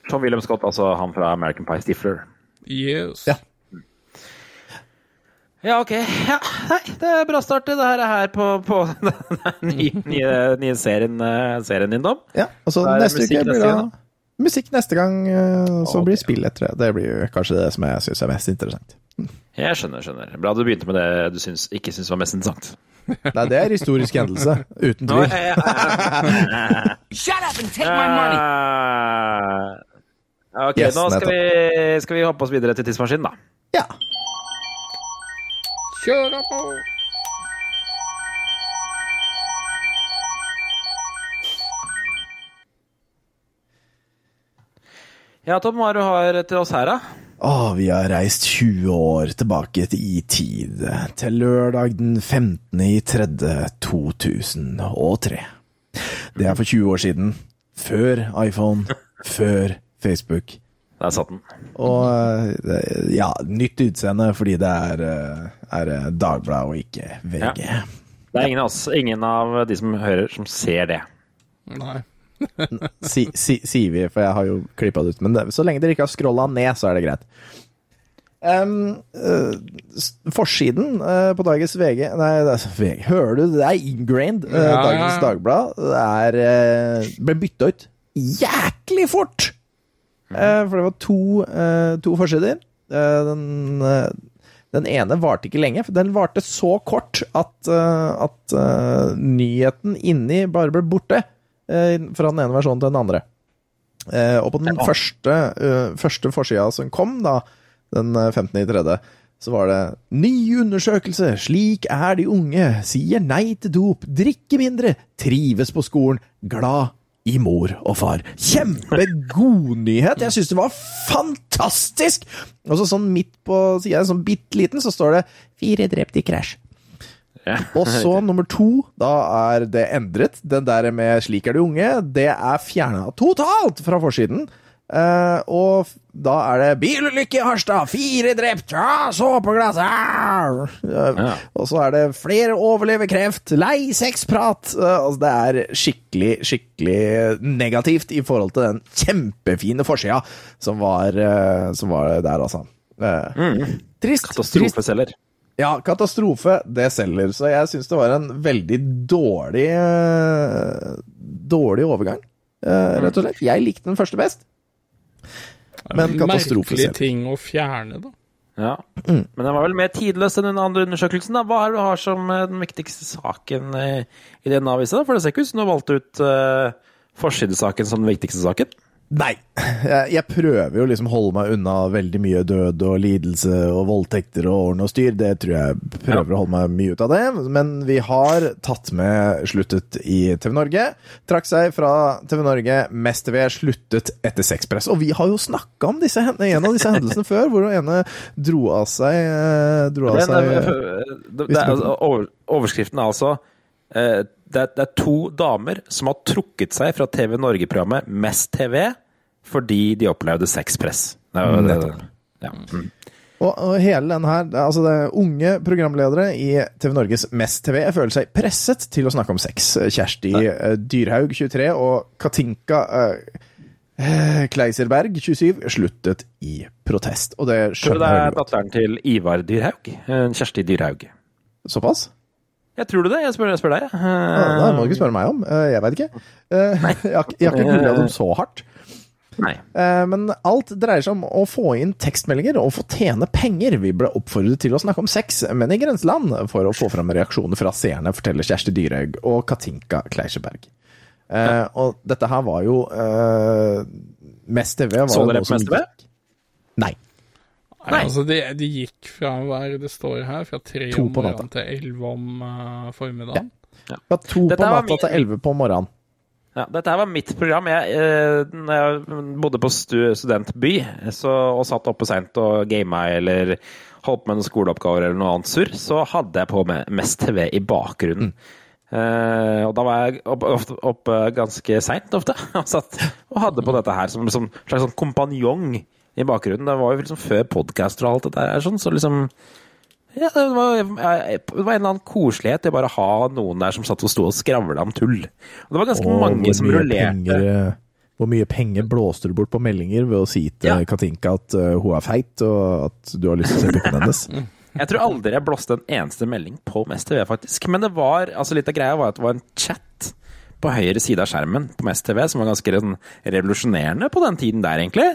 Tom William Scott, altså han fra American Pie Stifler. Yes. Ja. Ja, ok. Ja, nei, det er bra start det her, her på, på [LAUGHS] den nye, nye, nye serien, eh, serien din, Dom. Ja, og så Da det neste uke blir det gang, musikk neste gang, eh, så okay. blir spill etter det. Det blir kanskje det som jeg syns er mest interessant. Jeg skjønner, skjønner. Bra du begynte med det du syns, ikke syns var mest interessant. Nei, det er historisk hendelse, uten tvil. Shut up and take my money! Eh, ok, Yes, nå skal vi, skal vi hoppe oss videre til tidsmaskinen, da. Ja. Kjør på! Ja, Tom, hva er det du har til oss her, da? Å, vi har reist 20 år tilbake i tid, til lørdag den 15. i 3. 2003. Det er for 20 år siden. Før iPhone, før Facebook. Der satt den. Og eh, ja, nytt utseende fordi det er, eh, er eh, Dagbladet og ikke VG. Det er ingen av oss, ingen av de som hører, som ser det. Nei. [LAUGHS] Si, si, sier vi, for jeg har jo klippa det ut. Men det, så lenge dere ikke har scrolla ned, så er det greit. Um, uh, forsiden uh, på dagens VG Nei, det er, [LAUGHS] VG, hører du? Det er ingrained. Uh, Ja, dagens ja. Dagblad det er, ble bytta ut jæklig fort! For det var to, to forsider. Den, den ene varte ikke lenge. for Den varte så kort at, at nyheten inni bare ble borte. Eh, fra den ene versjonen til den andre. Eh, og på den første, eh, første forsida som kom, da, den eh, 15. i tredje, så var det Ny undersøkelse! Slik er de unge. Sier nei til dop. Drikker mindre. Trives på skolen. Glad i mor og far. Kjempegod nyhet! Jeg syns det var fantastisk! Og så sånn midt på sida, sånn bitte liten, så står det 'Fire drept i krasj'. [LAUGHS] Og så nummer to, da er det endret. Den der med 'Slik er du unge', det er fjerna totalt fra forsiden. Uh, og da er det 'Bilulykke i Harstad, fire drept, ja, såpeglass ah!» Eh, Og så er det 'Flere overlever kreft, lei sexprat'. Uh, altså, det er skikkelig, skikkelig negativt i forhold til den kjempefine forsida som var, eh, som var der, altså. Trist. trist. Katastrofeselger. Ja, katastrofe, det selger. Så jeg syns det var en veldig dårlig eh, Dårlig overgang, eh, rett og slett. Jeg likte den første best. Men katastrofe Merkelig ting å fjerne, da. Ja. Mm. Men den var vel mer tidløs enn den andre undersøkelsen. da. Hva er det du har som eh, den viktigste saken i den avisa? For det ser ikke ut som du har valgt ut uh, forsidesaken som den viktigste saken. Nei. Jeg, jeg prøver jo liksom holde meg unna veldig mye død og lidelse og voldtekter og ordne og styr. Det tror jeg prøver å holde meg mye ut av det. Men vi har tatt med sluttet i TV Norge. Trakk seg fra TV Norge. Mest TV sluttet etter sexpress. Og vi har jo snakka om disse, en av disse hendelsene før, hvor den ene dro av seg eh, Dro av seg det, det, det er, altså, over, overskriften er altså eh, det, er, det er to damer som har trukket seg fra TV Norge-programmet Mest TV fordi de opplevde sexpress. Det det- Nettopp. Ja. Mm. Og, og hele den her, er altså det er unge programledere i TV Norges Mest TV føler seg presset til å snakke om sex. Kjersti Nei. Dyrhaug, 23, og Katinka eh, eh, Kleiserberg, 27, sluttet i protest. Og det Tror du skjønner det er datteren til Ivar Dyrhaug? Eh, Kjersti Dyrhaug. Såpass? Jeg tror du det? Jeg spør, jeg spør deg. Uh, ja, det må du ikke spørre meg om. Uh, jeg veit ikke. Eh, jeg [LAUGHS] har, jeg har ikke googla dem så hardt. Nei. Eh, Men alt dreier seg om å få inn tekstmeldinger og få tjene penger. Vi ble oppfordret til å snakke om sex, men i grenseland, for å få fram reaksjoner fra seerne, forteller Kjersti Dyrhaug og Katinka Kleiserberg. Eh, og dette her var jo uh, Mest TV var Så dere på Mest TV? gikk- Nei. Nei, altså de, de gikk fra hva er det står her, fra tre om morgenen til elleve om uh, formiddagen. Fra to Dette på var natta min- til elleve på morgenen. Ja, dette her var mitt program. Jeg, eh, jeg bodde på stu studentby så, og satt oppe seint og gama eller holdt med noen skoleoppgaver eller noe annet surr, så hadde jeg på med Mest TV i bakgrunnen. Eh, og da var jeg oppe opp, opp, ganske seint ofte [LAUGHS] og satt og hadde på dette her som, som slags sånn kompanjong i bakgrunnen. Det var jo liksom før podcaster og alt dette her, sånn, så liksom ja, det var, det var en eller annen koselighet i bare å ha noen der som satt og sto og skravla om tull. Og det var ganske Og mange som rullerte. penger, eh, Hvor mye penger blåste du bort på meldinger ved å si til Ja. Katinka at eh, hun er feit, og at du har lyst til å se puppene hennes? [LAUGHS] Jeg tror aldri jeg blåste en eneste melding på Mest TV, faktisk. Men det var, altså litt av greia var at det var en chat på høyre side av skjermen på Mest TV som var ganske sånn revolusjonerende på den tiden der, egentlig.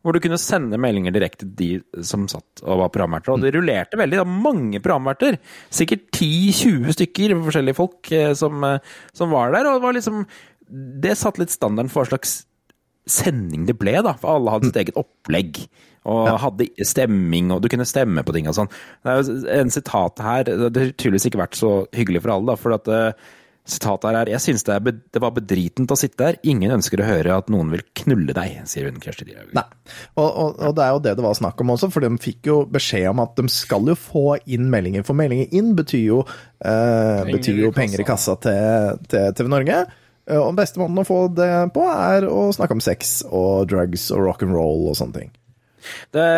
Hvor du kunne sende meldinger direkte til de som satt og var programverter. Og det rullerte veldig. Det var mange programverter. Sikkert 10-20 stykker forskjellige folk eh, som, eh, som var der. Og det var liksom Det satte litt standarden for hva slags sending det ble, da. For alle hadde sitt eget opplegg. Og hadde stemming, og du kunne stemme på ting og sånn. Det er jo en sitat her Det har tydeligvis ikke vært så hyggelig for alle, da. For at eh, sitatet her er Jeg syns det, er det var bedritent å sitte der. Ingen ønsker å høre at noen vil knulle deg, sier hun Kjersti Dyrhaug. Nei. Og, og, og det er jo det det var snakk om også, for de fikk jo beskjed om at de skal jo få inn meldinger. For meldinger inn betyr jo, eh, betyr jo i penger i kassa til, til TV Norge. Og Og beste måten å få det på, er å snakke om sex og drugs og rock and roll og sånne ting. Det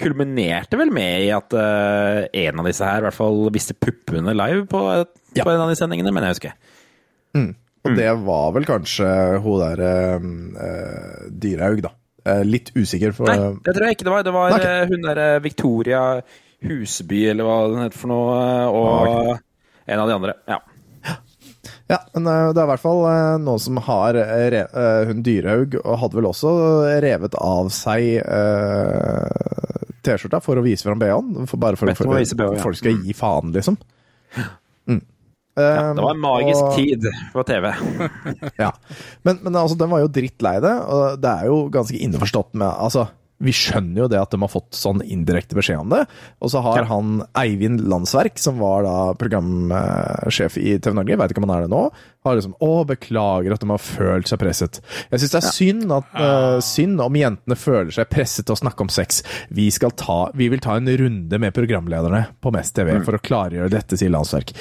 kulminerte vel med i at eh, en av disse her i hvert fall viste puppene live på, et, på en av de sendingene, men jeg husker. Mm. Og det var vel kanskje hun der uh, Dyrhaug, da. Uh, litt usikker, for Nei, det tror jeg ikke det var. Det var Nei, ok. eh, hun derre Victoria Husby, eller hva den heter for noe, og okay. en av de andre. Ja. Ja, men eh, det er i hvert fall eh, noen som har eh, Hun Dyrhaug hadde vel også revet av seg eh, T-skjorta for å vise fram BH-en. Bare for, at for, å ja. folk skal gi faen, liksom. Mm. Ja, det var en magisk og- tid på TV. [LAUGHS] ja. Men, men altså, den var jo drittlei det, og det er jo ganske innforstått med Altså, vi skjønner jo det at de har fått sånn indirekte beskjed om det. Og så har han Eivind Landsverk, som var da programsjef i TV Norge, veit ikke om han er det nå, har liksom Å, beklager at de har følt seg presset. Jeg syns det er synd, at, uh, synd om jentene føler seg presset til å snakke om sex. Vi, skal ta, vi vil ta en runde med programlederne på Mest TV for å klargjøre dette, sier Landsverk.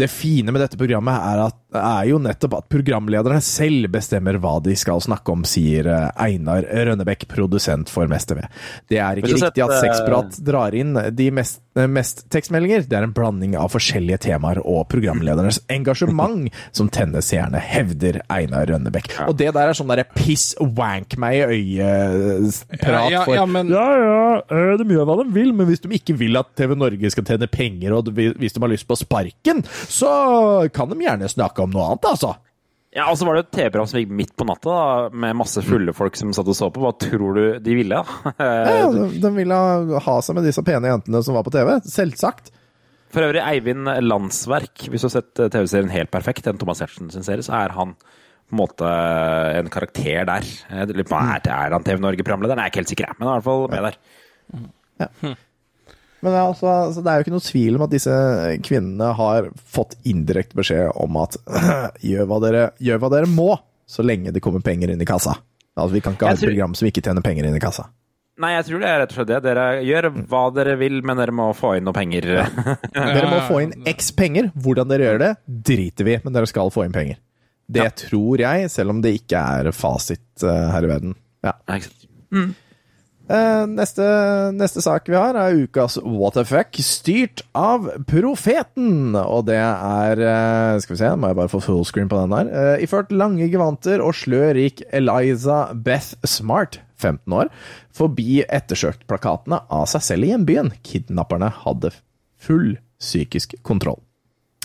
Det fine med dette programmet er, at, er jo nettopp at programlederne selv bestemmer hva de skal snakke om, sier eh, Einar Rønnebekk, produsent for Mest TV. Det er ikke riktig at sett, eh, Sexprat drar inn de mest, eh, mest tekstmeldinger. Det er en blanding av forskjellige temaer og programledernes engasjement som tenner seerne, hevder Einar Rønnebekk. Og det der er sånn derre piss wank meg i øyet-prat Ja, ja, for ja, men- ja, ja, eh, de gjør hva de vil, men hvis de ikke vil at TV Norge skal tjene penger, og hvis de har lyst på sparken, så kan de gjerne snakke om noe annet, altså. Ja, og så var det et TV-program som gikk midt på natta, da, med masse fulle folk som satt og så på. Hva tror du de ville? da? [LAUGHS] Ja, de, de ville ha seg med disse pene jentene som var på TV. Selvsagt. For øvrig, Eivind Landsverk, hvis du har sett eh, TV-serien Helt perfekt, den Thomas Hertzen sin serie, så er han på en måte en karakter der. Jeg lurer på, Er er han TV Norge-programleder? Nei, jeg er ikke helt sikker, men han er i hvert fall med der. Men ja, altså, altså, det er jo ikke noe tvil om at disse kvinnene har fått indirekte beskjed om at [CLEARS THROAT] gjør hva, dere, gjør hva dere må, så lenge det kommer penger inn i kassa. Altså, Vi kan ikke ha et tror- program som ikke tjener penger inn i kassa. Nei, jeg tror det er rett og slett det. Dere gjør hva dere vil, men dere må få inn noe penger. [LAUGHS] Dere må få inn x penger. Hvordan dere gjør det, driter vi, men dere skal få inn penger. Det tror jeg, selv om det ikke er fasit eh, her i verden. Ja. Eh, neste, neste sak vi har, er ukas What the fuck, styrt av Profeten. Og det er eh, Skal vi se, må jeg bare få fullscreen på den der. Eh, iført lange gevanter og slør gikk Eliza Beth Smart, 15 år, forbi ettersøkt-plakatene av seg selv i hjembyen. Kidnapperne hadde full psykisk kontroll.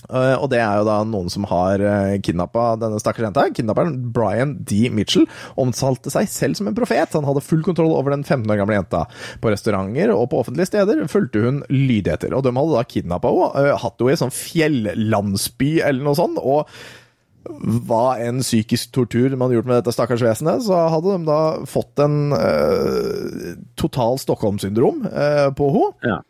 Eh, og det er jo da noen som har uh, kidnappa denne stakkars jenta. Kidnapperen Brian D. Mitchell omtalte seg selv som en profet. Han hadde full kontroll over den 15 år gamle jenta. På restauranter og på offentlige steder fulgte hun lydigheter. Og de hadde da kidnappa henne, uh, hatt henne i en sånn fjellandsby eller noe sånt. og hva enn psykisk tortur man hadde gjort med dette stakkars vesenet, så hadde de da fått en uh, total Stockholm-syndrom uh, på henne.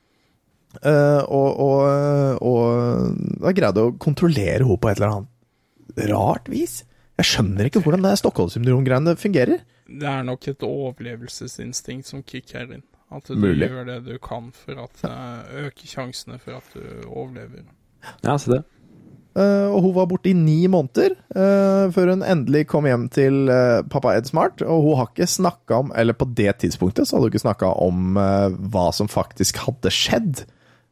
Eh, og, og, og da greide å kontrollere henne på et eller annet rart vis. Jeg skjønner ikke hvordan det Stockholm-syndrom-greiene fungerer. Det er nok et overlevelsesinstinkt som kicker inn. At du Mulig. gjør det du kan for at uh, øke sjansene for at du overlever. Ja, se det. Uh, og hun var borte i ni måneder uh, før hun endelig kom hjem til uh, pappa Ed Smart. Og hun har ikke snakka om, eller på det tidspunktet, så hadde hun ikke snakka om eh, hva som faktisk hadde skjedd.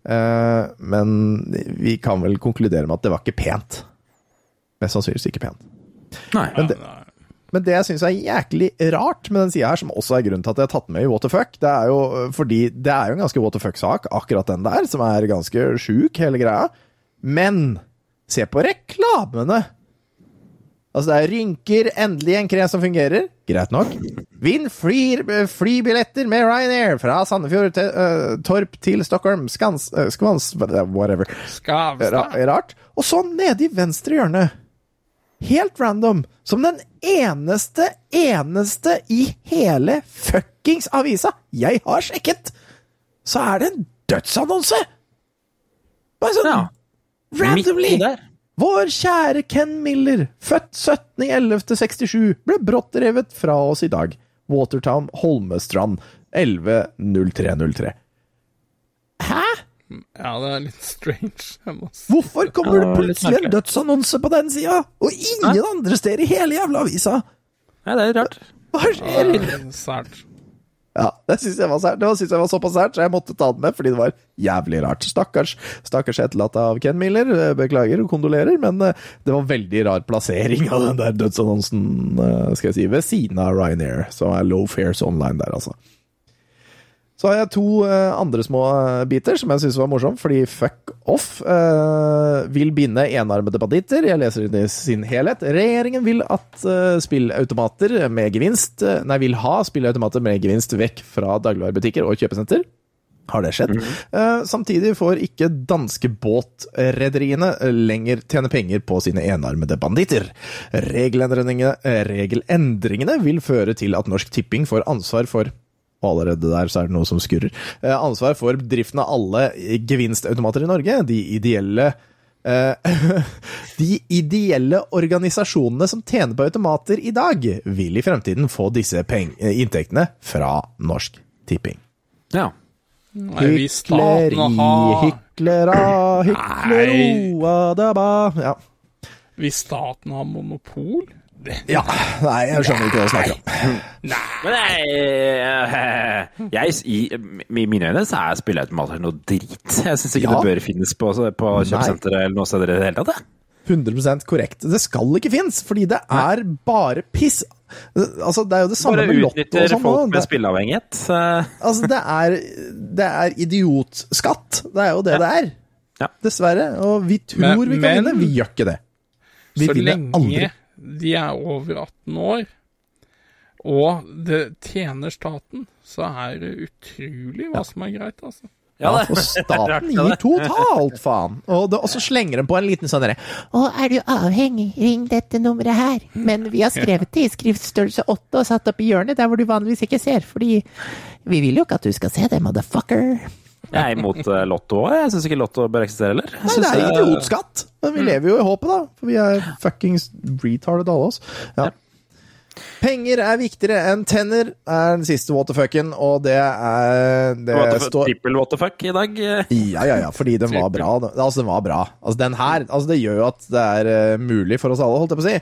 Eh, men vi kan vel konkludere med at det var ikke pent. Mest sannsynligvis ikke pent. Men det, men det jeg syns er jæklig rart med den sida her, som også er grunnen til at jeg har tatt med i What the fuck, det er jo fordi det er jo en ganske what the fuck-sak, akkurat den der, som er ganske sjuk, hele greia. Men se på reklamene! Altså, det er rynker, endelig en krem som fungerer. Greit nok. Vinn flybilletter med Ryanair fra Sandefjord til uh, Torp til Stockholm. Skans, Uh, skvans, whatever. Skavstad. rart. Og så nede i venstre hjørne, helt random, som den eneste, eneste i hele fuckings avisa jeg har sjekket, så er det en dødsannonse! Bare sånn randomly! Vår kjære Ken Miller, født 17.11.67, ble brått revet fra oss i dag. Watertown, Holmestrand, 11.03.03. Hæ? Ja, det er litt strange. Jeg må si. Hvorfor kommer det plutselig en dødsannonse på den sida, og ingen andre steder i hele jævla avisa? Nei, det er rart. Hva skjer? Ja, Sært. Ja, det syns jeg jeg var såpass sært, så jeg måtte ta det med, fordi det var jævlig rart. Stakkars stakkars etterlatt av Ken Miller. Eh, Beklager og kondolerer, men eh, det var veldig rar plassering av den der dødsannonsen, eh, skal jeg si, ved siden av Ryanair, som er low fares online der, altså. Så har jeg to uh, andre små eh, biter som jeg syns var morsomme, fordi fuck off uh, vil binde enarmede banditter. Jeg leser det i sin helhet. Regjeringen vil at uh, spillautomater med gevinst Nei, vil ha spillautomater med gevinst vekk fra dagligvarebutikker og kjøpesenter. har det skjedd. Eh, samtidig får ikke danske båtrederiene lenger tjene penger på sine enarmede banditter. Regelendringene, regelendringene vil føre til at Norsk Tipping får ansvar for og allerede der så er det noe som skurrer. Eh, ansvar for driften av alle gevinstautomater i Norge. De ideelle eh, [LAUGHS] De ideelle organisasjonene som tjener på automater i dag, vil i fremtiden få disse peng inntektene fra Norsk Tipping. Ja. Hykleri, har hyklera, hyklero, adaba. Ja. Hvis staten har monopol ja. Nei, jeg skjønner ikke hva du snakker om. Men jeg, jeg, i, I mine øyne så er spilleautomater noe drit. Jeg syns ikke Ja. det bør finnes på, på kjøpesenteret eller noe sted i det hele tatt. jeg. 100 korrekt. Det skal ikke finnes, fordi det er bare piss. Altså, det er jo det samme Bare med Lotto og utnytter sånn. folk med spilleavhengighet. eh, Altså, det er, det er idiotskatt. Det er jo det det er. Dessverre. Og vi tror Men- vi kan men- vinne. Vi gjør ikke det. Vi vinner lenge aldri. De er over 18 år, og det tjener staten, så er det utrolig hva som er greit, altså. Ja, og staten gir totalt faen. Og, det, og så slenger de på en liten sånn derre Og er du avhengig, ring dette nummeret her. Men vi har skrevet det i skriftstørrelse 8 og satt opp i hjørnet der hvor du vanligvis ikke ser, fordi vi vil jo ikke at du skal se det, motherfucker. Jeg er imot eh, Lotto òg. Jeg syns ikke Lotto bør eksistere heller. Nei, det er eh, idiotskatt. Men vi lever jo i håpet, da. For vi er fuckings retarded alle oss. Ja. Penger er viktigere enn tenner, er den siste what the fucken, og det er Det fuck- står Trippel waterfuck i dag. Ja, ja, ja, fordi den var bra. Altså, den var bra. Altså, den her altså, Det gjør jo at det er eh, mulig for oss alle, holdt jeg på å si.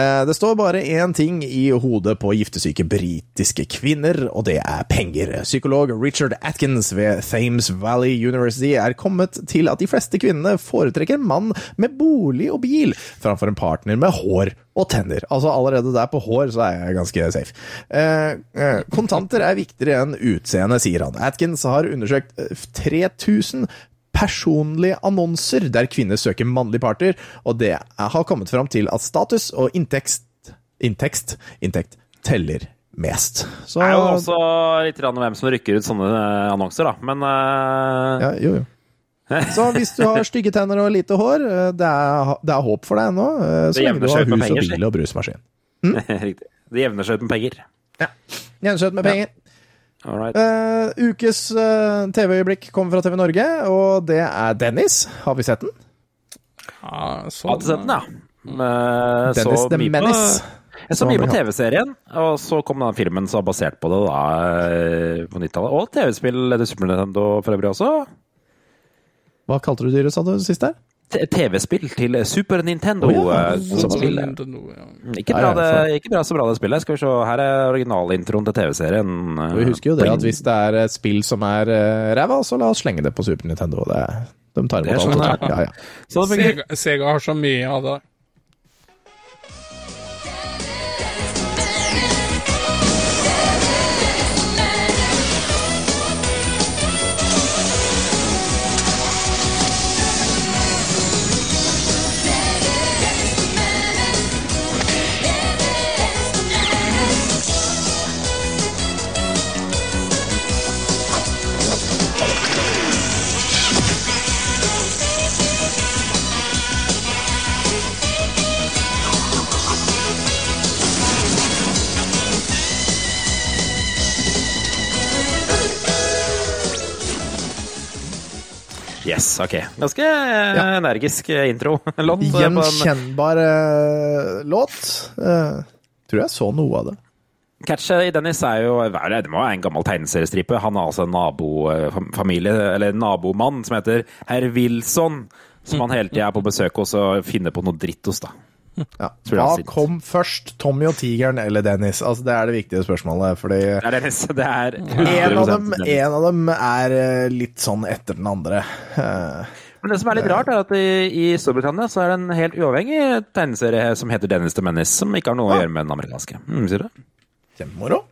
Eh, det står bare én ting i hodet på giftesyke britiske kvinner, og det er penger. Psykolog Richard Atkins ved Thames Valley University er kommet til at de fleste kvinnene foretrekker en mann med bolig og bil framfor en partner med hår og tenner. Altså allerede der på hår så er jeg ganske safe. Eh, eh, kontanter er viktigere enn utseende, sier han. Atkins har undersøkt eh, 3000 personlige annonser der kvinner søker mannlige parter, og det har kommet fram til at status og inntekt Inntekt, inntekt teller mest. Så Det er jo også litt grann hvem som rykker ut sånne eh, annonser, da. Men eh, ja, jo, jo. Så hvis du har stygge tenner og lite hår, eh, det er, det er håp for deg ennå. eh, Så lenge du har hus penger, og bil og brusmaskin. [LAUGHS] Riktig. Det jevner seg ut med penger. Ja, det med penger. All right. Eh, ukes uh, TV-øyeblikk kommer fra TV Norge, og det er Dennis. Har vi sett den? Ja, Jeg hadde sett den, ja. Eh, Dennis så the Menace. Jeg så mye på. TV-serien, og så kom den filmen som var basert på det da, på 90-tallet. Og TV-spill Super Nintendo for øvrig også. Hva kalte du dyret, sa du sist der? TV-spill til Super Nintendo. Oh, ja, eh, Nintendo, ja. Ikke bra, det, ikke bra så bra det spillet. Skal vi se, her er originalintroen til TV-serien. eh, vi husker jo det at hvis det er et spill som er uh, ræva, så la oss slenge det på Super Nintendo. Det, de tar Det imot sånn alt. det er. Ja. Sega, Sega har så mye av det. Yes, ok. Ganske ja. energisk eh, intro-låt. [LAUGHS] eh. Gjenkjennbar eh, låt. Eh, tror jeg så noe av det. Catchet i Dennis er jo hva er det det må være en gammel tegneseriestripe. Han har altså en nabofamilie, eller nabomann, som heter herr Wilson. Som han hele tida er på besøk hos og finner på noe dritt hos, da. Ja. Tror Hva kom først, Tommy og tigeren eller Dennis? Altså, det er det viktige spørsmålet, fordi Det er Dennis. Det er [LAUGHS] en av, dem, en av dem er eh, litt sånn etter den andre. Eh, Men det som er litt rart, er at i, i Storbritannia så er det en helt uavhengig tegneserie som heter Dennis the Menace, som ikke har noe å gjøre med den amerikanske. Mm, sier du? Kjempemoro.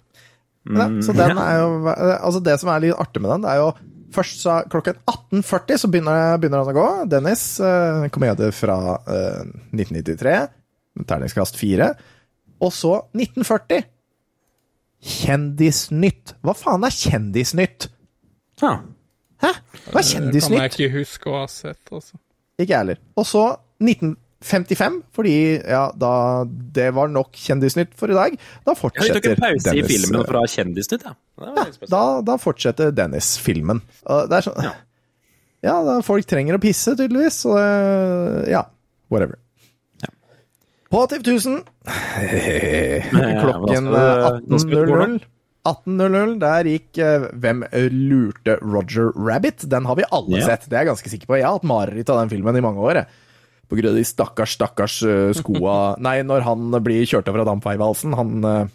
Ja, så den er jo Altså, det som er litt artig med den, det er jo Først så klokken 18.40 så begynner, begynner han å gå. Dennis, eh, komedie fra eh, 1993. Terningskast 4. Og så 1940. Kjendisnytt. Hva faen er Kjendisnytt? Ja. Hæ? Hva er Kjendisnytt? Det kan jeg ikke huske å ha sett, altså. Ikke jeg heller. Og så 1955, fordi ja, da det var nok Kjendisnytt for i dag. Da Ja, Dennis. fortsetter tok en pause i filmen eh, ha kjendisnytt, ja. Spesielt. da, da fortsetter Dennis-filmen. Det er sånn Ja, [LAUGHS] ja, folk trenger å pisse, tydeligvis. Så Ja, whatever. På Tiv 1000 [LAUGHS] klokken hva skal du- hva skal du på 18.00 18.00, der gikk uh, Hvem lurte Roger Rabbit? Den har vi alle Ja. sett, det er jeg ganske sikker på. Jeg har hatt mareritt av den filmen i mange år. jeg. På grunn av de stakkars, stakkars eh, skoa [LAUGHS] Nei, når han blir kjørt over av dampveivalsen, han eh,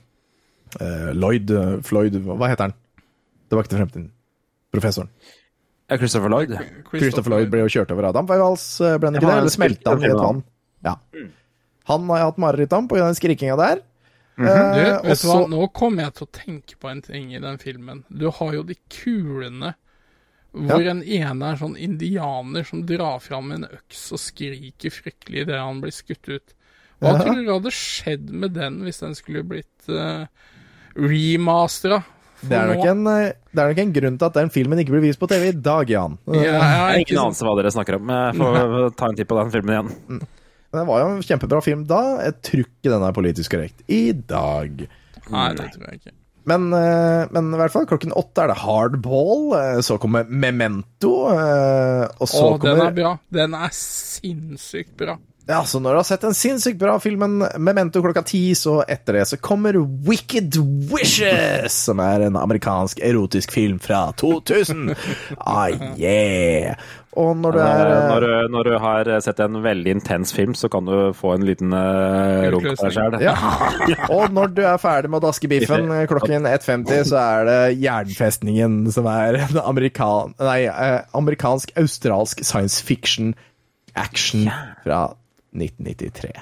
eh, Lloyd eh, Floyd, hva heter han? Tilbake til fremtiden. Professoren. Christopher Lloyd. Christopher Lloyd ble jo kjørt over av dampveivals, ble han Ja, ikke det? han Eller smelta han i et vann? Ja. Han har jeg hatt mareritt om pga. den skrikinga der. Du, Eh, og vet du hva, så nå kommer jeg til å tenke på en ting i den filmen. Du har jo de kulene hvor Ja. en ene er sånn indianer som drar fram en øks og skriker fryktelig idet han blir skutt ut. Hva Ja. tror du hadde skjedd med den hvis den skulle blitt uh, remastera? det er, nok en, eh, det er nok en grunn til at den filmen ikke blir vist på TV i dag, Jan. Ja, Jeg har ingen anelse hva dere snakker om. Jeg får [LAUGHS] ta en titt på den filmen igjen. Det var jo en kjempebra film da. Jeg tror ikke den er politisk korrekt i dag. Nei, det tror jeg ikke. Men, eh, men i hvert fall, klokken åtte er det Hardball. eh, Så kommer Memento. eh, Og så Å, den er bra. Den er sinnssykt bra. Ja, så når du har sett den sinnssykt bra filmen Memento klokka ti, så etter det så kommer Wicked Wishes, som er en amerikansk erotisk film fra 2000. Ah, yeah! Og når du er eh, Når, når du har sett en veldig intens film, så kan du få en liten uh, runk på deg sjæl. ja. [LAUGHS] Og når du er ferdig med å daske biffen eh, klokken 1.50, så er det Jernfestningen, som er en amerikan, nei, eh, amerikansk-australsk science fiction action fra 1993.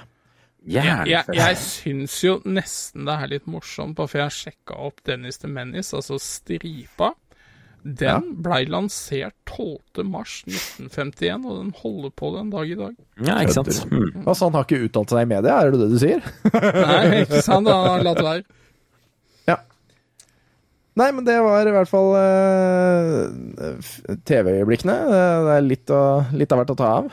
Jeg, jeg, jeg syns jo nesten det er litt morsomt, bare for jeg sjekka opp Dennis the Menace, altså stripa. Den blei lansert 12. mars 1951, og den holder på den dag i dag. Ja, ikke sant. Mm. Altså, han har ikke uttalt seg i media, er det det du sier? Nei, ikke sant? Han har latt være. Ja. Nei, men det var i hvert fall eh, TV-øyeblikkene. Det er litt, å, litt av hvert å ta av.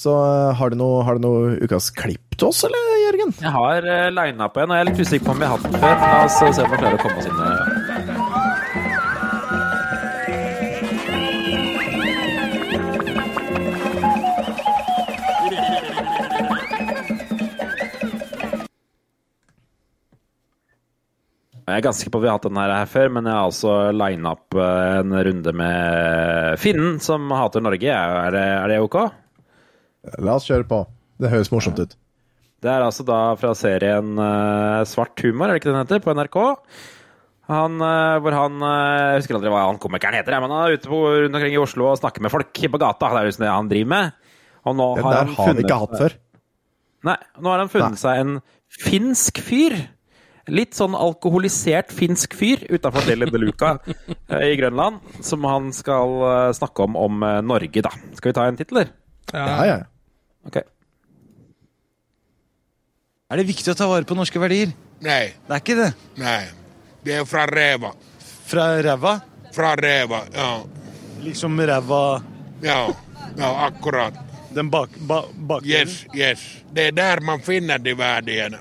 Så eh, har du noe, har du noe ukas klipp til oss, eller, Jørgen? Jeg har uh, lina på en, og jeg er litt usikker på om vi har hatt den før. La oss se om vi klarer å komme oss inn. eh. Jeg er ganske på at vi har hatt den her, før, men jeg har altså lina opp eh, en runde med Finnen, som hater Norge. Er det, er det ok? La oss kjøre på. Det høres morsomt ut. Det er altså da fra serien uh, Svart humor, er det ikke den heter, på NRK. Han, uh, hvor han uh, Jeg husker aldri hva han komikeren heter, men han er ute på, rundt omkring i Oslo og snakker med folk på gata. Det er liksom det han driver med. Og nå Den har der han har han ikke hatt før. Nei, nå har han funnet seg en finsk fyr. Litt sånn alkoholisert finsk fyr utafor Deli de Luca [LAUGHS] i Grønland, som han skal snakke om om Norge, da. Skal vi ta en tittel, eller? Ja, ja. Ok. Er det viktig å ta vare på norske verdier? Nei. Det er ikke det. Nei. Det er fra ræva. Fra ræva? Fra ræva, ja. Liksom ræva Ja, ja akkurat. Den bak... Ba, bakdelen? Yes, yes. Det er der man finner de värdena.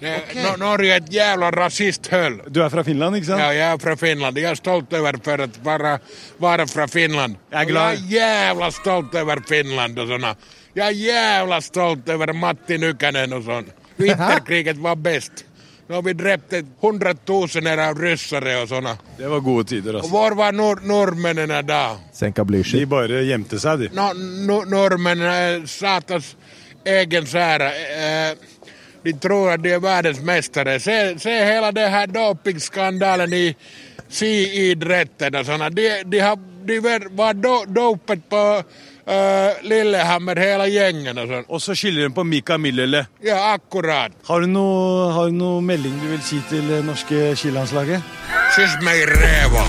Det, Nor- Norge er et jævla rasisthöll. Du er fra Finland, ikke sant? Ja, jeg er fra Finland. Jeg er stolt over for å være, være fra Finland. Jeg er glad. Jeg er jævla stolt over Finland og såna. Jeg er jævla stolt over Matti Nykänen og sånn. Vinterkrigen var best. Når har vi drepte hundretusener av russere og såna. Det var gode tider, Och altså. var var nord nordmennene da? Senka Blücher. De bare gjemte seg, de. No, no, nordmennene är satans egen sære. Eh, de tror att de är världens mästare. Se, se hela den här dopingskandalen i skiidrätten och sådana. De, de, har, de var do, dopet på eh, Lillehammer, hele gjengen og sånn. Og så skylder de på Mika Millele. Ja, akkurat. Har du noe, har du noe melding du vil si til det norske skilandslaget? Kyss meg i ræva.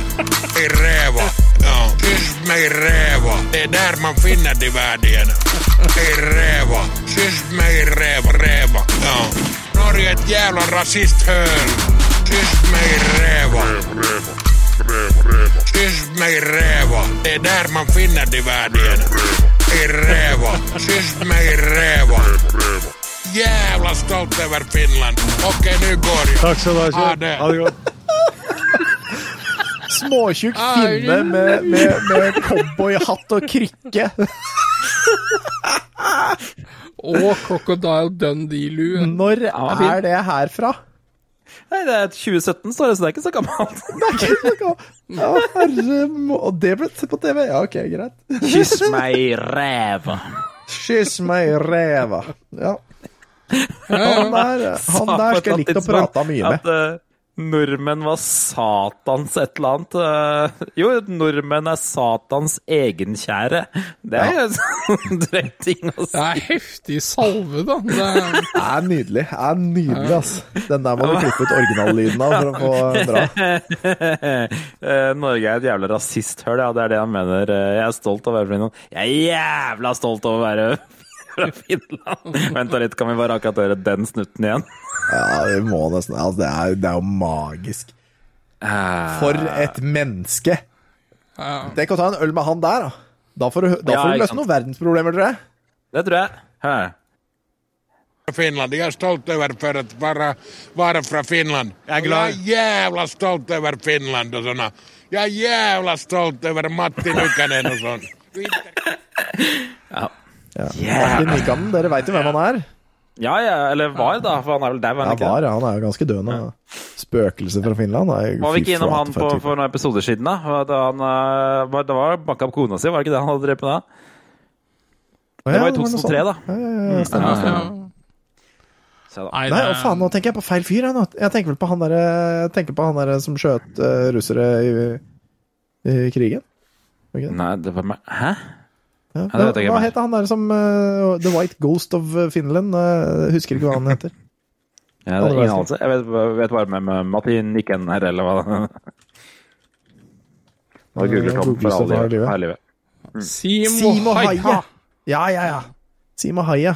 I ræva. Ja. Kyss meg i ræva. Det er der man finner de verdiene. I ræva. Kyss meg i ræva. ræva. Ja. Norge er et jævla rasisthøl. Kyss mig räva. Kyss meg i ræva. Det er der man finner de verdiene. I ræva. Kyss meg i ræva. Jævla stolt over Finland. Ok, nå går jeg. Takk skal du ha, Ha det. Ha det godt. Småtjukk finne med, med, med cowboyhatt og krykke. Og Crocodile Dundee-lue. Når er det herfra? Nei, det er 2017, står det, så det er ikke så gammelt. [LAUGHS] Det er ikke noe Ja, herre må- Og det ble sett på TV? Ja, ok, greit. Kyss [LAUGHS] meg i ræva. Kyss meg i ræva. Ja. [LAUGHS] Han der, han der skal jeg likt å prate mye med. At eh, nordmenn var satans et eller annet. eh, jo, nordmenn er satans egenkjære. Det er jo en sånn [LAUGHS] drøy ting å si. Det er heftig salve, da. Det er, [LAUGHS] Det er nydelig. Det er nydelig, ass. Den der må du klippe ut originallyden av for å få bra. [LAUGHS] Eh, Norge er et jævla rasisthull, ja. Det er det han mener. Eh, Jeg er stolt av å være fra Finland. Jeg er jævla stolt av å være fra Finland. Vent litt, kan vi bare akkurat høre den snutten igjen? Ja, vi må nesten altså, det, er, det er jo magisk. For et menneske! Tenk å ta en øl med han der, da. Da får du, da Ja, får du løse noen verdensproblemer, tror jeg. Det tror jeg. Hæ. Finland. Jag är stolt över för att vara, vara från Finland. Jag är, jag är jävla stolt över Finland och såna. Jag är jävla stolt över Matti Nykänen och sånt. [LAUGHS] Ja. Martin Nykanen, dere veit jo hvem han er? Ja, ja, eller var, da. For han er vel dau, er Ja, han ikke? var, ja, han er jo ganske død nå. Spøkelse fra Finland. Nei, Var vi ikke innom han på, for noen episoder siden, da? Han, eh, var, det var banka opp kona si, var det ikke det han hadde drept med da? Det var i 2003, da. Ja, ja, ja, stemmer, Ja, ja. stemmer. Da. Nei, Nei, det å faen, nå tenker jeg på feil fyr. Jeg, nå. jeg tenker vel på han derre tenker på han der som skjøt uh, russere i, i krigen. Okay. Nei, det var meg Hæ? Ja. Hva er. heter han der som uh, The White Ghost of Finland? Uh, husker ikke hva han heter. [LAUGHS] Ja, det er ingen anelse. Jeg vet, vet bare med, med Martin Nikken her, eller hva Nå googler Tom for alle for livet. livet. Simo Simo Haia. Ja, ja, ja. Simo Haia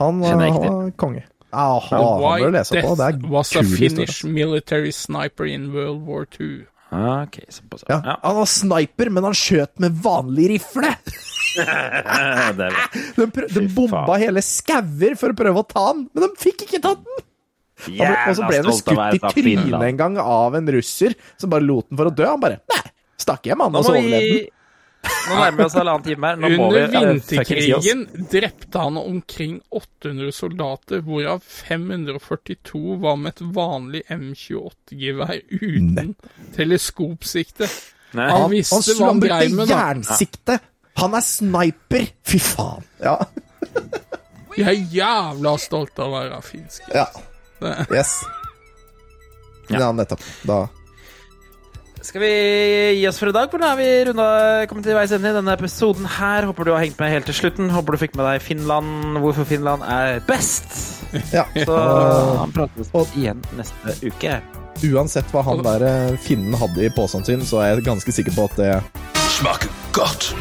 Han var, konge. Aha, The han bør White lese på. Det Death er was a kul historie. Finnish military sniper in World War II. Ah, Ok, såpass. Ja, han var sniper, men han skjøt med vanlig rifle! [LAUGHS] De, de bomba hele skauer for å prøve å ta den, men de fikk ikke tatt den! Og så ble han skutt i trynet en gang av en russer som bare lot den for å dø. Han bare Nei, stakk hjem, han, og så overlevde vi den. Nå nærmer vi oss halvannen time her. Nå må vi Under oss. vinterkrigen drepte han omkring 800 soldater, hvorav 542 var med et vanlig M28-gevær uten teleskopsikte. Nei. Han Han, visste han hva han han dreiv med, jernsikte! Han er sniper! Fy faen. Ja. Jeg er jævla stolt av å være finsk. ja. Det- Yes. Ja, nettopp. Da Skal vi gi oss for i dag? Hvordan har er vi runda, kommet til veis ende i denne episoden her. Håper du har hengt med helt til slutten. Håper du fikk med deg Finland, hvorfor Finland er best. Ja. Så han prates igjen neste uke. Uansett hva han der eh, finnen hadde i posen sin, så er jeg ganske sikker på at det Smaker godt.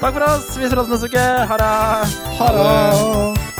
Takk for oss. Vi ses neste uke. Ha det. Ha det!